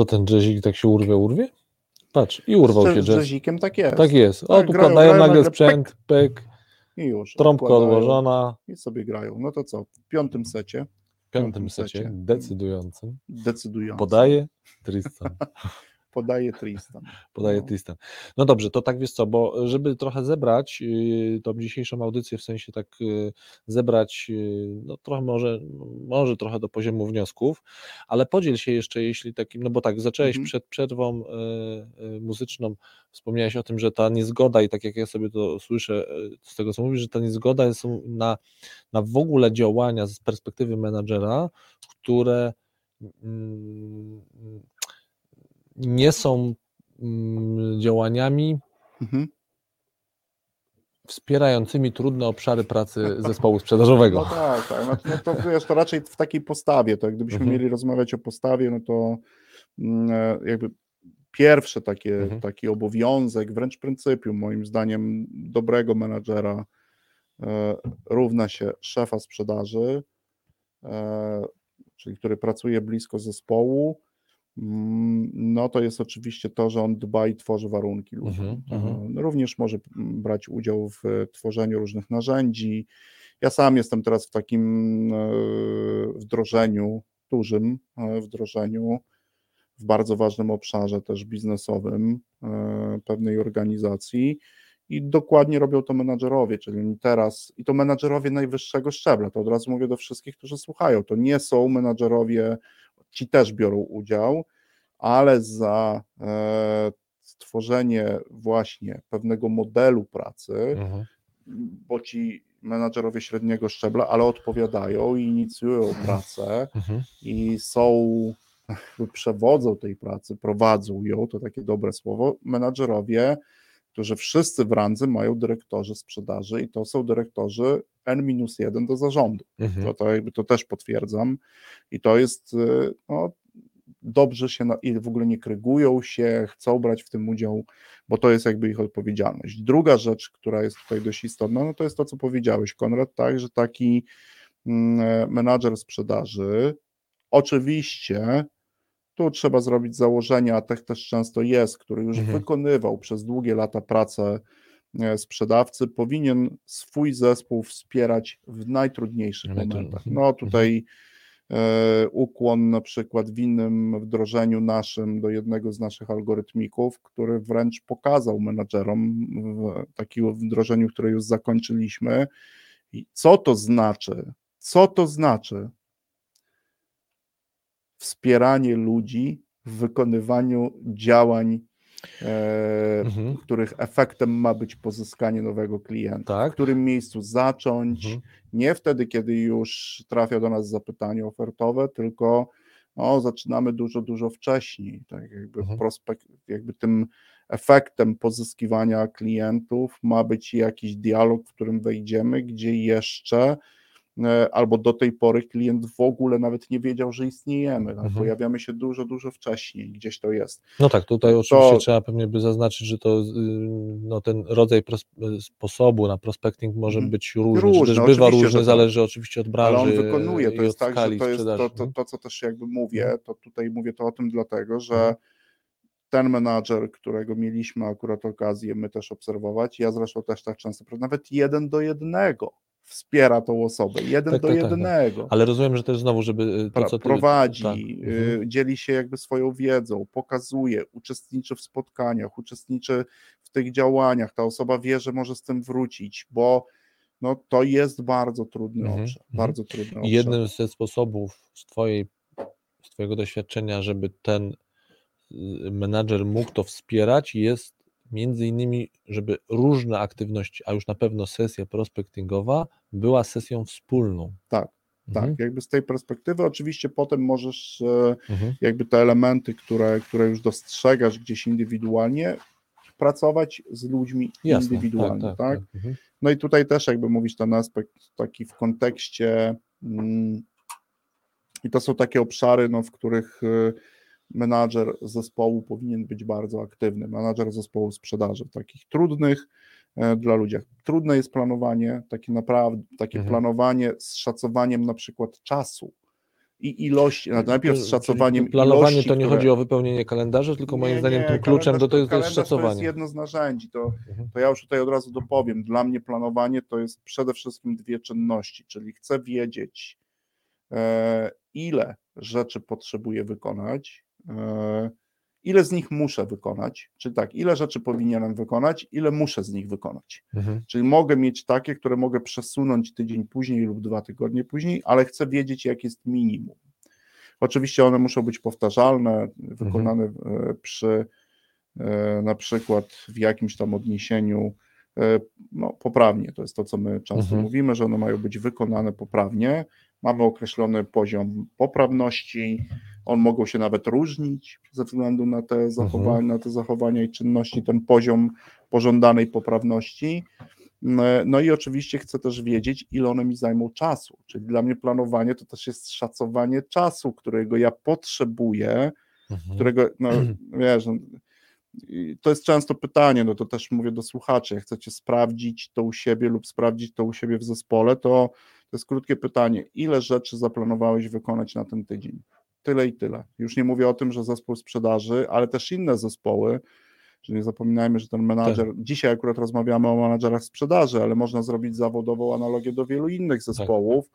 Ten jazzik tak się urwie, urwie? Patrz, i urwał się Z jazz. jazzikiem tak jest. Tak jest. O, Tak, tu grają, padają nagle sprzęt, pyk, I już. trąbka odłożona. I sobie grają. No to co? W piątym secie W piątym secie, decydującym, decydujący. podaje Tristan. *laughs* Podaje Tristan. Podaje No. Tristan. No dobrze, to tak wiesz co, bo żeby trochę zebrać yy, tą dzisiejszą audycję, w sensie tak yy, zebrać, yy, no trochę może, może trochę do poziomu wniosków, ale podziel się jeszcze, jeśli takim, no bo tak, zacząłeś Mhm. przed przerwą muzyczną, wspomniałeś o tym, że ta niezgoda i tak jak ja sobie to słyszę z tego, co mówisz, że ta niezgoda jest na, na w ogóle działania z perspektywy menadżera, które mm, nie są mm, działaniami Mhm. wspierającymi trudne obszary pracy zespołu sprzedażowego. No tak, tak. No, no to wiesz, to raczej w takiej postawie, to jak gdybyśmy Mhm. mieli rozmawiać o postawie, no to mm, e, jakby pierwszy takie, Mhm. taki obowiązek, wręcz pryncypium moim zdaniem dobrego menadżera e, równa się szefa sprzedaży, e, czyli który pracuje blisko zespołu, no to jest oczywiście to, że on dba i tworzy warunki ludziom. Mhm, mhm. E, Również może brać udział w e, tworzeniu różnych narzędzi. Ja sam jestem teraz w takim e, wdrożeniu, dużym e, wdrożeniu, w bardzo ważnym obszarze też biznesowym e, pewnej organizacji. I dokładnie robią to menadżerowie, czyli oni teraz, i to menadżerowie najwyższego szczebla, to od razu mówię do wszystkich, którzy słuchają, to nie są menadżerowie, ci też biorą udział, ale za e, stworzenie właśnie pewnego modelu pracy, Mhm. bo ci menadżerowie średniego szczebla, ale odpowiadają i inicjują pracę Mhm. i są, przewodzą tej pracy, prowadzą ją, to takie dobre słowo, menadżerowie, którzy wszyscy w randze mają dyrektorzy sprzedaży i to są dyrektorzy N-1 do zarządu. Mhm. To, to jakby to też potwierdzam i to jest y, no, dobrze się na, i w ogóle nie krygują się, chcą brać w tym udział, bo to jest jakby ich odpowiedzialność. Druga rzecz, która jest tutaj dość istotna, no to jest to, co powiedziałeś, Konrad, tak, że taki mm, menadżer sprzedaży, oczywiście tu trzeba zrobić założenia, a tak też często jest, który już Mhm. wykonywał przez długie lata pracę sprzedawcy, powinien swój zespół wspierać w najtrudniejszych Najtrud- momentach. mhm. No tutaj e, ukłon na przykład w innym wdrożeniu naszym do jednego z naszych algorytmików, który wręcz pokazał menadżerom w takim wdrożeniu, które już zakończyliśmy, i co to znaczy, co to znaczy wspieranie ludzi w wykonywaniu działań, e, Mhm. których efektem ma być pozyskanie nowego klienta. Tak. W którym miejscu zacząć, Mhm. nie wtedy, kiedy już trafia do nas zapytanie ofertowe, tylko no, zaczynamy dużo, dużo wcześniej. Tak jakby, Mhm. prospekt, jakby tym efektem pozyskiwania klientów ma być jakiś dialog, w którym wejdziemy, gdzie jeszcze e, albo do tej pory klient w ogóle nawet nie wiedział, że istniejemy. Tak? Mhm. Pojawiamy się dużo, dużo wcześniej, gdzieś to jest. No tak, tutaj oczywiście To- trzeba pewnie by zaznaczyć, że to y, no, ten rodzaj pros- sposobu na prospecting może Mhm. być różny, Różny, też bywa różny, że tak. zależy oczywiście od branży Ale on wykonuje, to jest tak, że to jest to, to, to, co też jakby mówię, Mhm. to tutaj mówię to o tym dlatego, że ten menadżer, którego mieliśmy akurat okazję my też obserwować, ja zresztą też tak często, nawet jeden do jednego wspiera tą osobę, jeden Tak, do tak, tak, tak. jednego. Ale rozumiem, że też znowu, żeby y, to, co ty, prowadzi, tak, y, mhm. dzieli się jakby swoją wiedzą, pokazuje, uczestniczy w spotkaniach, uczestniczy w tych działaniach. Ta osoba wie, że może z tym wrócić, bo no, to jest bardzo trudny Mhm, obszar. mhm. Bardzo trudny obszar. Jednym ze sposobów z, twojej, z Twojego doświadczenia, żeby ten y, menadżer mógł to wspierać, jest między innymi, żeby różne aktywności, a już na pewno sesja prospectingowa była sesją wspólną. Tak, tak. Mhm. Jakby z tej perspektywy oczywiście potem możesz e, Mhm. jakby te elementy, które, które już dostrzegasz gdzieś indywidualnie, pracować z ludźmi Jasne, indywidualnie, tak? tak, tak. Mhm. No i tutaj też jakby mówisz ten aspekt taki w kontekście mm, i to są takie obszary, no, w których y, menadżer zespołu powinien być bardzo aktywny, menadżer zespołu sprzedaży, w takich trudnych e, dla ludzi. Trudne jest planowanie, takie naprawdę, takie Mhm. planowanie z szacowaniem na przykład czasu, i ilości, no, najpierw z szacowaniem Planowanie ilości, to nie które... chodzi o wypełnienie kalendarza, tylko moim Nie, zdaniem nie, tym kluczem do tego to jest kalendarz To jest szacowanie. jedno z narzędzi, to, Mhm. to ja już tutaj od razu dopowiem. Dla mnie planowanie to jest przede wszystkim dwie czynności, czyli chcę wiedzieć, e, ile rzeczy potrzebuję wykonać, ile z nich muszę wykonać, czyli tak, ile rzeczy powinienem wykonać, ile muszę z nich wykonać. Mhm. Czyli mogę mieć takie, które mogę przesunąć tydzień później lub dwa tygodnie później, ale chcę wiedzieć, jak jest minimum. Oczywiście one muszą być powtarzalne, wykonane e, przy e, na przykład w jakimś tam odniesieniu e, no, poprawnie. To jest to, co my często Mhm. mówimy, że one mają być wykonane poprawnie. Mamy określony poziom poprawności, on mogą się nawet różnić ze względu na te zachowania, na te zachowania i czynności, ten poziom pożądanej poprawności. No i oczywiście chcę też wiedzieć, ile one mi zajmą czasu. Czyli dla mnie planowanie to też jest szacowanie czasu, którego ja potrzebuję, Mhm. którego, no *clears throat* wiesz, no, to jest często pytanie, no to też mówię do słuchaczy, jak chcecie sprawdzić to u siebie lub sprawdzić to u siebie w zespole, to to jest krótkie pytanie, ile rzeczy zaplanowałeś wykonać na ten tydzień? Tyle i tyle. Już nie mówię o tym, że zespół sprzedaży, ale też inne zespoły, że nie zapominajmy, że ten menadżer, dzisiaj akurat rozmawiamy o menadżerach sprzedaży, ale można zrobić zawodową analogię do wielu innych zespołów,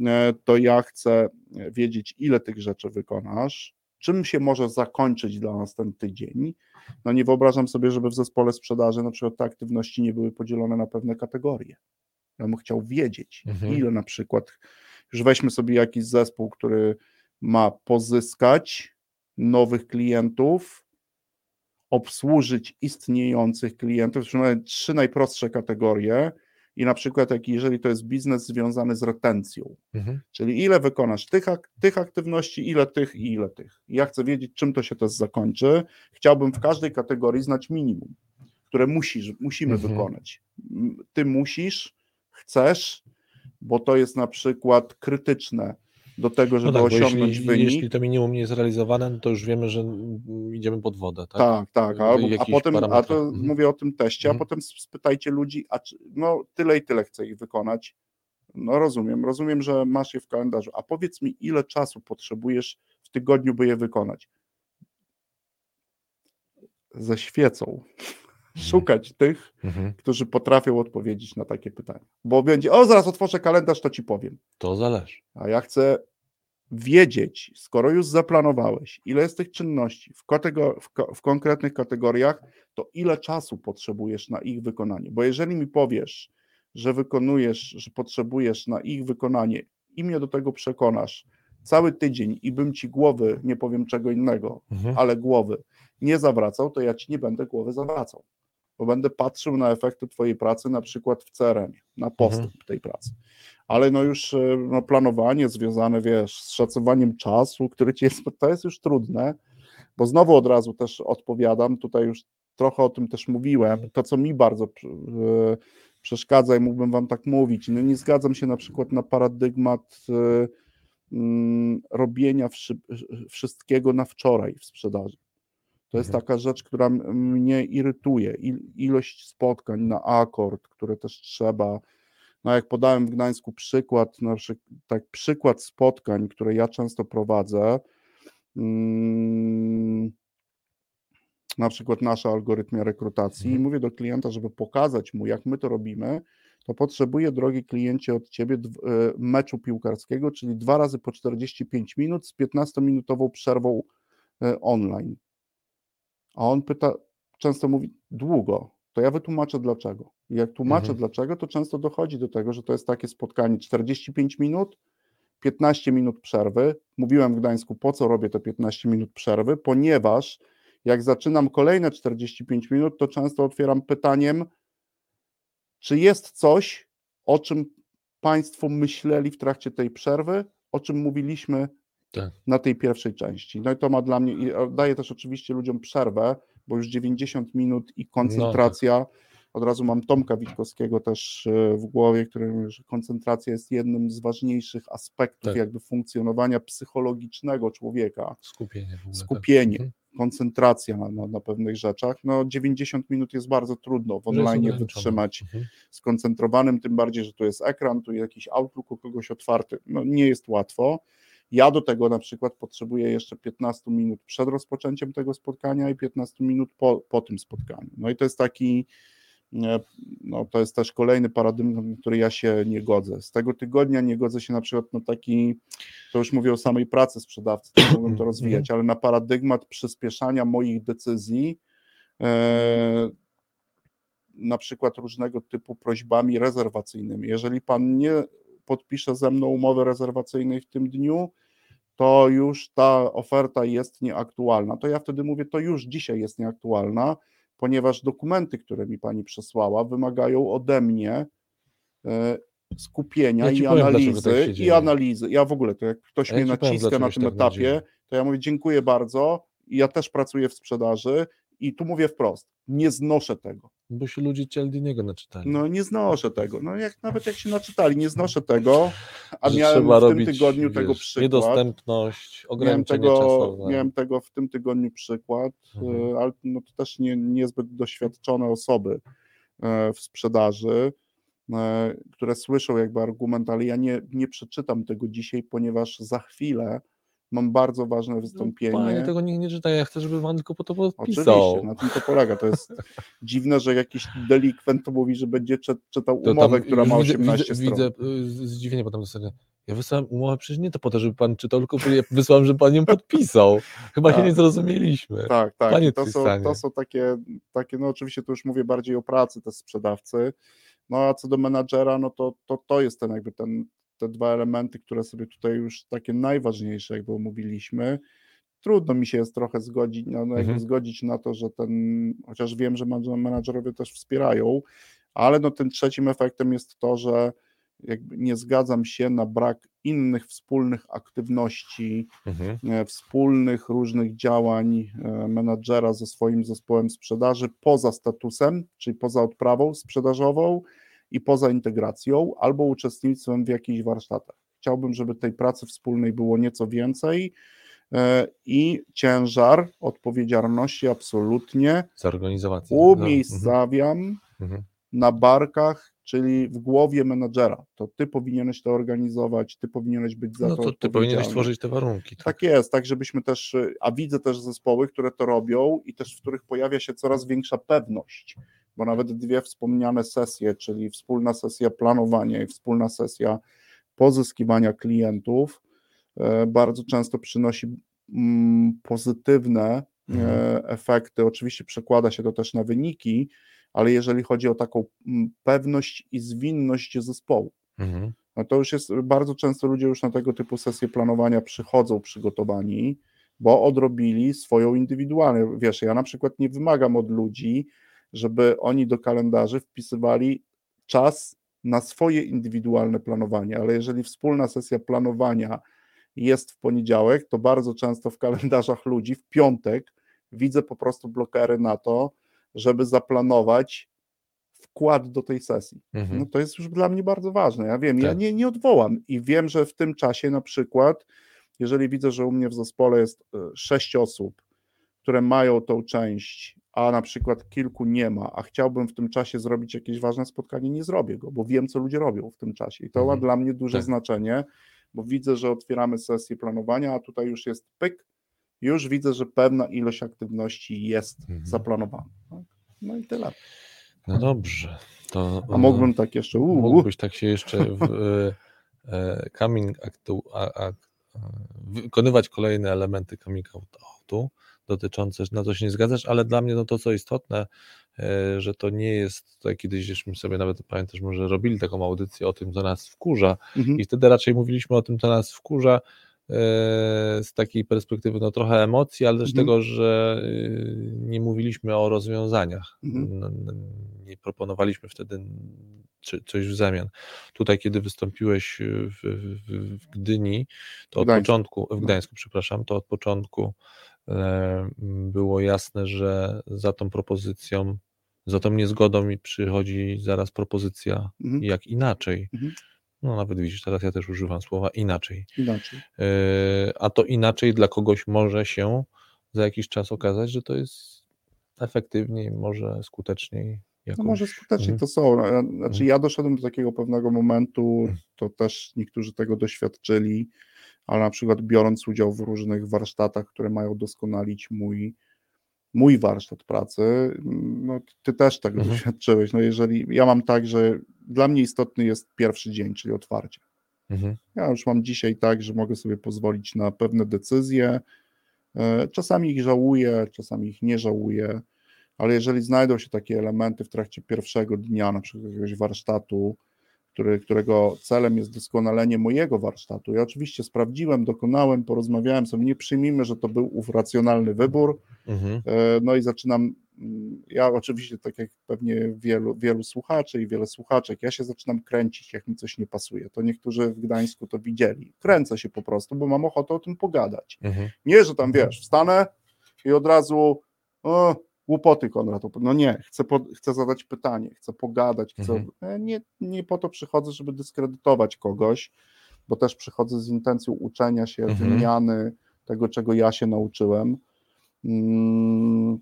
e, to ja chcę wiedzieć, ile tych rzeczy wykonasz, czym się może zakończyć dla nas ten tydzień. No nie wyobrażam sobie, żeby w zespole sprzedaży na przykład te aktywności nie były podzielone na pewne kategorie. Ja bym chciał wiedzieć, Mhm. ile na przykład, już weźmy sobie jakiś zespół, który ma pozyskać nowych klientów, obsłużyć istniejących klientów, nawet trzy najprostsze kategorie i na przykład jak, jeżeli to jest biznes związany z retencją, Mhm. Czyli ile wykonasz tych, ak- tych aktywności, ile tych i ile tych. I Ja chcę wiedzieć, czym to się też zakończy. Chciałbym w każdej kategorii znać minimum, które musisz, musimy Mhm. wykonać. Ty musisz, chcesz, bo to jest na przykład krytyczne do tego, No żeby tak, bo osiągnąć jeśli, wynik. jeśli to minimum nie jest realizowane, no to już wiemy, że mm, idziemy pod wodę, tak? Tak, tak. A, a potem, a to. Mhm. mówię o tym teście, a Mhm. potem spytajcie ludzi, a czy, no tyle i tyle chcę ich wykonać. No rozumiem, rozumiem, że masz je w kalendarzu. A powiedz mi, ile czasu potrzebujesz w tygodniu, by je wykonać? Ze świecą. Szukać tych, Mhm. którzy potrafią odpowiedzieć na takie pytania. Bo będzie, o zaraz otworzę kalendarz, to ci powiem. To zależy. A ja chcę wiedzieć, skoro już zaplanowałeś, ile jest tych czynności w, katego- w, ko- w konkretnych kategoriach, to ile czasu potrzebujesz na ich wykonanie. Bo jeżeli mi powiesz, że wykonujesz, że potrzebujesz na ich wykonanie i mnie do tego przekonasz cały tydzień i bym ci głowy, nie powiem czego innego, Mhm. ale głowy nie zawracał, to ja ci nie będę głowy zawracał. Bo będę patrzył na efekty Twojej pracy, na przykład w CRM, na postęp tej pracy. Ale no już e, no, planowanie związane, wiesz, z szacowaniem czasu, który ci jest, to jest już trudne, bo znowu od razu też odpowiadam, tutaj już trochę o tym też mówiłem, to co mi bardzo e, przeszkadza i mógłbym wam tak mówić, no nie zgadzam się na przykład na paradygmat e, mm, robienia wszy- wszystkiego na wczoraj w sprzedaży. To jest Mhm. taka rzecz, która mnie irytuje. Il, ilość spotkań na akord, które też trzeba. No jak podałem w Gdańsku przykład, tak przykład spotkań, które ja często prowadzę, mm, na przykład nasza algorytmia rekrutacji, i Mhm. mówię do klienta, żeby pokazać mu, jak my to robimy, to potrzebuję, drogi kliencie, od ciebie e, meczu piłkarskiego, czyli dwa razy po 45 minut z 15-minutową przerwą e, online. A on pyta, często mówi długo, to ja wytłumaczę dlaczego. I jak tłumaczę Mhm. dlaczego, to często dochodzi do tego, że to jest takie spotkanie 45 minut, 15 minut przerwy. Mówiłem w Gdańsku, po co robię te 15 minut przerwy, ponieważ jak zaczynam kolejne 45 minut, to często otwieram pytaniem, czy jest coś, o czym Państwo myśleli w trakcie tej przerwy, o czym mówiliśmy Tak. na tej pierwszej części. No i to ma dla mnie, i daje też oczywiście ludziom przerwę, bo już 90 minut i koncentracja. Od razu mam Tomka Witkowskiego też e, w głowie, który mówi, że koncentracja jest jednym z ważniejszych aspektów Tak. jakby funkcjonowania psychologicznego człowieka. Skupienie ogóle. tak. Skupienie, Mhm. koncentracja na, na, na pewnych rzeczach. No 90 minut jest bardzo trudno w jest online wytrzymać Mhm. skoncentrowanym, tym bardziej, że tu jest ekran, tu jakiś Outlook u kogoś otwarty. No, nie jest łatwo, Ja do tego na przykład potrzebuję jeszcze 15 minut przed rozpoczęciem tego spotkania i 15 minut po, po tym spotkaniu. No i to jest taki, e, no to jest też kolejny paradygmat, na który ja się nie godzę. Z tego tygodnia nie godzę się na przykład na taki, to już mówię o samej pracy sprzedawcy, to mogłem to rozwijać, ale na paradygmat przyspieszania moich decyzji, e, na przykład różnego typu prośbami rezerwacyjnymi. Jeżeli pan nie podpisze ze mną umowy rezerwacyjnej w tym dniu, to już ta oferta jest nieaktualna. To ja wtedy mówię, to już dzisiaj jest nieaktualna, ponieważ dokumenty, które mi pani przesłała, wymagają ode mnie e, skupienia Ja i powiem, analizy. tak I analizy. Ja w ogóle, to jak ktoś Ja mnie ci powiem, naciska dlaczego na tym tak etapie, to ja mówię dziękuję bardzo. Ja też pracuję w sprzedaży i tu mówię wprost, nie znoszę tego. Bo się ludzie Cialdiniego naczytali. No nie znoszę tego. No jak nawet jak się naczytali, nie znoszę tego, a Że miałem w tym tygodniu tego wiesz, przykład. Niedostępność, Miałem ograniczenie tego, czasowe. miałem tego w tym tygodniu przykład, Mhm. e, ale no to też nie, niezbyt doświadczone osoby e, w sprzedaży, e, które słyszą jakby argument, ale ja nie, nie przeczytam tego dzisiaj, ponieważ za chwilę mam bardzo ważne No, wystąpienie. Panie, tego nikt nie czyta, ja chcę, żeby pan tylko po to podpisał. Oczywiście, na tym to polega. To jest *laughs* dziwne, że jakiś delikwent to mówi, że będzie czy- czytał umowę, która ma widzę, 18 widzę, stron. widzę y, zdziwienie potem zasadzie. Ja wysłałem umowę przecież nie to po to, żeby pan czytał, tylko ja wysłałem, żeby pan ją podpisał. Chyba się Tak. nie zrozumieliśmy. Tak, tak. Panie to, są, to są takie, takie, no oczywiście tu już mówię bardziej o pracy te sprzedawcy. No a co do menadżera, no to, to, to jest ten jakby ten, te dwa elementy, które sobie tutaj już takie najważniejsze jakby omówiliśmy. Trudno mi się jest trochę zgodzić, no, no Mhm. zgodzić na to, że ten, chociaż wiem, że menadż- menadżerowie też wspierają, ale no tym trzecim efektem jest to, że jakby nie zgadzam się na brak innych wspólnych aktywności, Mhm. e, wspólnych różnych działań e, menadżera ze swoim zespołem sprzedaży poza statusem, czyli poza odprawą sprzedażową i poza integracją albo uczestnictwem w jakichś warsztatach. Chciałbym, żeby tej pracy wspólnej było nieco więcej e, i ciężar odpowiedzialności absolutnie umiejscawiam Mhm. na barkach, czyli w głowie menadżera. To ty powinieneś to organizować, ty powinieneś być za No to to ty powinieneś stworzyć te warunki. Tak? Tak jest, tak żebyśmy też, a widzę też zespoły, które to robią i też w których pojawia się coraz większa pewność, bo nawet dwie wspomniane sesje, czyli wspólna sesja planowania i wspólna sesja pozyskiwania klientów, e, bardzo często przynosi mm, pozytywne Mhm. e, efekty. Oczywiście przekłada się to też na wyniki, ale jeżeli chodzi o taką mm, pewność i zwinność zespołu, Mhm. no to już jest bardzo często ludzie już na tego typu sesje planowania przychodzą przygotowani, bo odrobili swoją indywidualną. Wiesz, ja na przykład nie wymagam od ludzi, żeby oni do kalendarzy wpisywali czas na swoje indywidualne planowanie, ale jeżeli wspólna sesja planowania jest w poniedziałek, to bardzo często w kalendarzach ludzi w piątek widzę po prostu blokery na to, żeby zaplanować wkład do tej sesji. Mhm. No to jest już dla mnie bardzo ważne. Ja wiem, ja Tak. nie, nie odwołam i wiem, że w tym czasie na przykład, jeżeli widzę, że u mnie w zespole jest e, sześć osób, które mają tą część, a na przykład kilku nie ma, a chciałbym w tym czasie zrobić jakieś ważne spotkanie, nie zrobię go, bo wiem, co ludzie robią w tym czasie. I to ma Mhm. dla mnie duże Tak. znaczenie, bo widzę, że otwieramy sesję planowania, a tutaj już jest pyk, już widzę, że pewna ilość aktywności jest Mhm. zaplanowana. tak? No i tyle. No dobrze. To, A mógłbym tak jeszcze. Uu, Mógłbyś tak się jeszcze w e, e, coming actu, a, a, e, wykonywać kolejne elementy coming outu dotyczące, na to się nie zgadzasz, ale dla mnie no to co istotne, e, że to nie jest, tutaj kiedyś żeśmy sobie nawet pamiętasz, może robili taką audycję o tym, co nas wkurza mhm. i wtedy raczej mówiliśmy o tym, co nas wkurza e, z takiej perspektywy no trochę emocji, ale też Mhm. tego, że y, nie mówiliśmy o rozwiązaniach. Mhm. Nie proponowaliśmy wtedy coś w zamian. Tutaj, kiedy wystąpiłeś w, w, w Gdyni, to od początku, w No. Gdańsku, przepraszam, to od początku e, było jasne, że za tą propozycją, za tą niezgodą mi przychodzi zaraz propozycja, Mhm. jak inaczej. Mhm. No nawet widzisz, teraz ja też używam słowa inaczej. Inaczej. Yy, a to inaczej dla kogoś może się za jakiś czas okazać, że to jest efektywniej, może skuteczniej. No może skutecznie Mhm. to są. e, Znaczy Mhm. ja doszedłem do takiego pewnego momentu, to też niektórzy tego doświadczyli, ale na przykład biorąc udział w różnych warsztatach, które mają doskonalić mój, mój warsztat pracy, no ty też tego Mhm. doświadczyłeś. No jeżeli ja mam tak, że dla mnie istotny jest pierwszy dzień, czyli otwarcie. Mhm. Ja już mam dzisiaj tak, że mogę sobie pozwolić na pewne decyzje. E, Czasami ich żałuję, czasami ich nie żałuję, ale jeżeli znajdą się takie elementy w trakcie pierwszego dnia, na przykład jakiegoś warsztatu, który, którego celem jest doskonalenie mojego warsztatu, ja oczywiście sprawdziłem, dokonałem, porozmawiałem sobie, nie przyjmijmy, że to był ów racjonalny wybór, Mhm. E, No i zaczynam, mm, ja oczywiście, tak jak pewnie wielu, wielu słuchaczy i wiele słuchaczek, ja się zaczynam kręcić, jak mi coś nie pasuje. To niektórzy w Gdańsku to widzieli. Kręcę się po prostu, bo mam ochotę o tym pogadać. Mhm. Nie, że tam wiesz, wstanę i od razu o, głupoty Konrad. No nie, chcę, po, chcę zadać pytanie, chcę pogadać, chcę, Mhm. E, nie, nie po to przychodzę, żeby dyskredytować kogoś, bo też przychodzę z intencją uczenia się, Mhm. wymiany tego, czego ja się nauczyłem. Mm,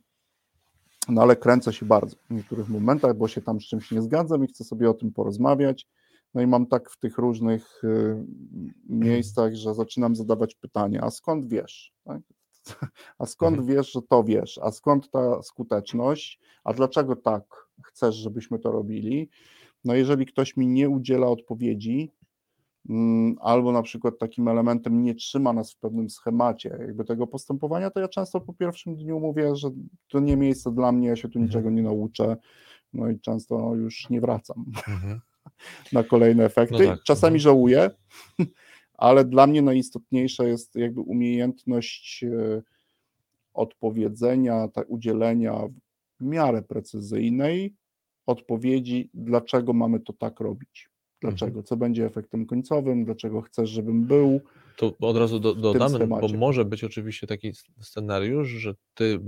No ale kręcę się bardzo w niektórych momentach, bo się tam z czymś nie zgadzam i chcę sobie o tym porozmawiać. No i mam tak w tych różnych y, miejscach, że zaczynam zadawać pytania, a skąd wiesz? Tak? *laughs* A skąd Mhm. wiesz, że to wiesz? A skąd ta skuteczność? A dlaczego tak chcesz, żebyśmy to robili? No jeżeli ktoś mi nie udziela odpowiedzi, mm, albo na przykład takim elementem nie trzyma nas w pewnym schemacie jakby tego postępowania, to ja często po pierwszym dniu mówię, że to nie miejsce dla mnie, ja się tu Mhm. niczego nie nauczę, no i często już nie wracam Mhm. *laughs* na kolejne efekty. No tak, Czasami mhm. żałuję, *laughs* ale dla mnie najistotniejsza jest jakby umiejętność e, odpowiedzenia, tak, udzielenia w miarę precyzyjnej odpowiedzi, dlaczego mamy to tak robić. Dlaczego? Mhm. Co będzie efektem końcowym? Dlaczego chcesz, żebym był? To od razu do, dodamy, bo może być oczywiście taki scenariusz, że ty,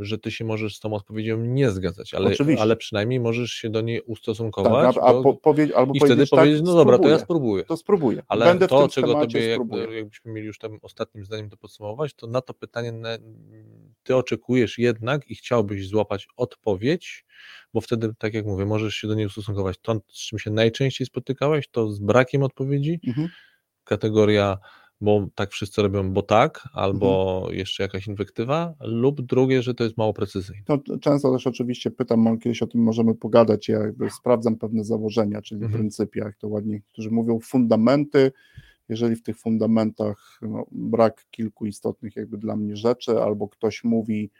że ty się możesz z tą odpowiedzią nie zgadzać, ale, Oczywiście. ale przynajmniej możesz się do niej Tak, ustosunkować. a, a bo- po, powie, albo I wtedy powiedzieć, powiedzieć, tak, no dobra, to ja spróbuję, spróbuję. to spróbuję. Ale Będę to, czego tobie, jak, spróbuję. jakbyśmy mieli już tam ostatnim zdaniem to podsumować, to na to pytanie na- ty oczekujesz jednak i chciałbyś złapać odpowiedź, bo wtedy, tak jak mówię, możesz się do niej ustosunkować. To, z czym się najczęściej spotykałeś, to z brakiem odpowiedzi, Mhm. Kategoria, bo tak wszyscy robią, bo tak, albo Mhm. jeszcze jakaś inwektywa, lub drugie, że to jest mało precyzyjne. No, często też oczywiście pytam, mam kiedyś o tym możemy pogadać, ja jakby sprawdzam pewne założenia, czyli Mhm. pryncypia, jak to ładnie, którzy mówią fundamenty, jeżeli w tych fundamentach no, brak kilku istotnych jakby dla mnie rzeczy, albo ktoś mówi,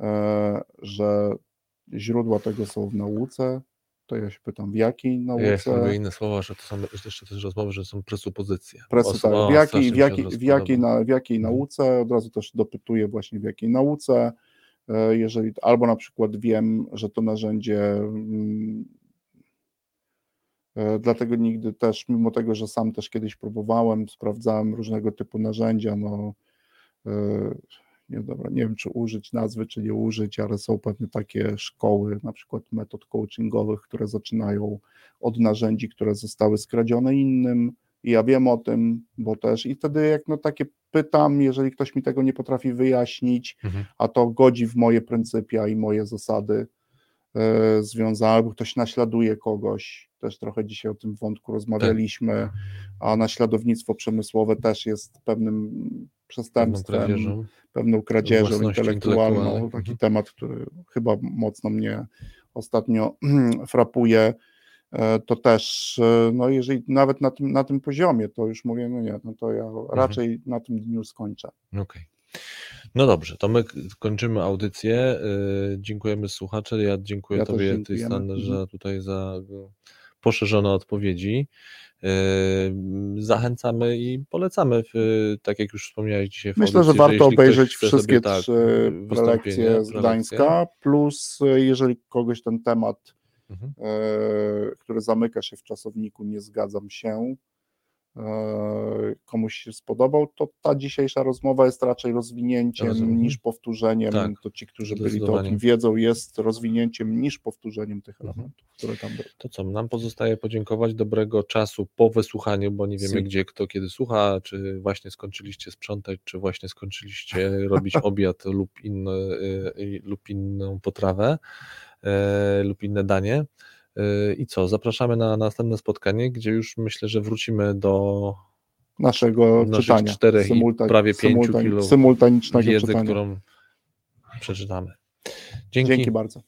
e, że źródła tego są w nauce, to ja się pytam, w jakiej Ja nauce? lubię inne słowa, że to są jeszcze też rozmowy, że są presupozycje. Tak, w, jakiej, w, jakiej, w, jakiej, na, w jakiej Mhm. nauce, od razu też dopytuję właśnie w jakiej nauce, e, jeżeli, albo na przykład wiem, że to narzędzie, mm, e, dlatego nigdy też, mimo tego, że sam też kiedyś próbowałem, sprawdzałem różnego typu narzędzia, no e, nie, dobra, nie wiem, czy użyć nazwy, czy nie użyć, ale są pewne takie szkoły, na przykład metod coachingowych, które zaczynają od narzędzi, które zostały skradzione innym. I ja wiem o tym, bo też i wtedy jak no takie pytam, jeżeli ktoś mi tego nie potrafi wyjaśnić, Mhm. a to godzi w moje pryncypia i moje zasady związane, albo ktoś naśladuje kogoś, też trochę dzisiaj o tym wątku rozmawialiśmy, a naśladownictwo przemysłowe też jest pewnym Pewną przestępstwem, kradzieżą. pewną kradzieżą intelektualną, taki Mhm. temat, który chyba mocno mnie ostatnio *clears throat* frapuje, e, to też, e, no jeżeli nawet na tym, na tym poziomie, to już mówię, no nie, no to ja Mhm. raczej na tym dniu skończę. Okej. No dobrze, to my kończymy audycję. Yy, Dziękujemy słuchacze. Ja dziękuję Ja Tobie. Tristan, Mhm. że tutaj za y, poszerzone odpowiedzi. Yy, Zachęcamy i polecamy, w, tak jak już wspomniałeś dzisiaj w Myślę, że audycji, warto jeśli ktoś obejrzeć wszystkie tak, trzy prelekcje z. Gdańska, plus e, jeżeli kogoś ten temat, Mhm. który zamyka się w czasowniku, nie zgadzam się, komuś się spodobał, to ta dzisiejsza rozmowa jest raczej rozwinięciem Rozumiem. niż powtórzeniem. Tak, to ci, którzy byli to o tym wiedzą, jest rozwinięciem niż powtórzeniem tych Mhm. elementów, które tam były. To co, nam pozostaje podziękować dobrego czasu po wysłuchaniu, bo nie wiemy Si. gdzie, kto kiedy słucha, czy właśnie skończyliście sprzątać, czy właśnie skończyliście *laughs* robić obiad lub, inny, y, lub inną potrawę y, lub inne danie. Y, I co, zapraszamy na następne spotkanie, gdzie już myślę, że wrócimy do naszego czytania. czterech i prawie pięciu kilo symultanicznego wiedzy, czytania. którą przeczytamy. Dzięki. Dzięki bardzo.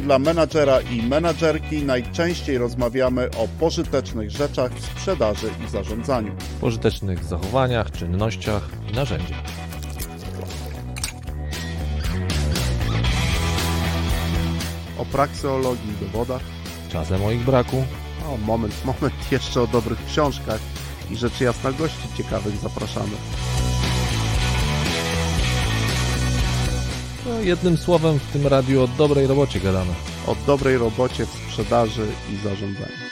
Dla menadżera i menadżerki najczęściej rozmawiamy o pożytecznych rzeczach w sprzedaży i zarządzaniu. pożytecznych zachowaniach, czynnościach i narzędziach. O prakseologii i dowodach. Czasem o ich braku, O, moment, moment, *laughs* jeszcze o dobrych książkach i rzecz jasna gości ciekawych zapraszamy. Jednym słowem w tym radiu o dobrej robocie gadamy. O dobrej robocie w sprzedaży i zarządzaniu.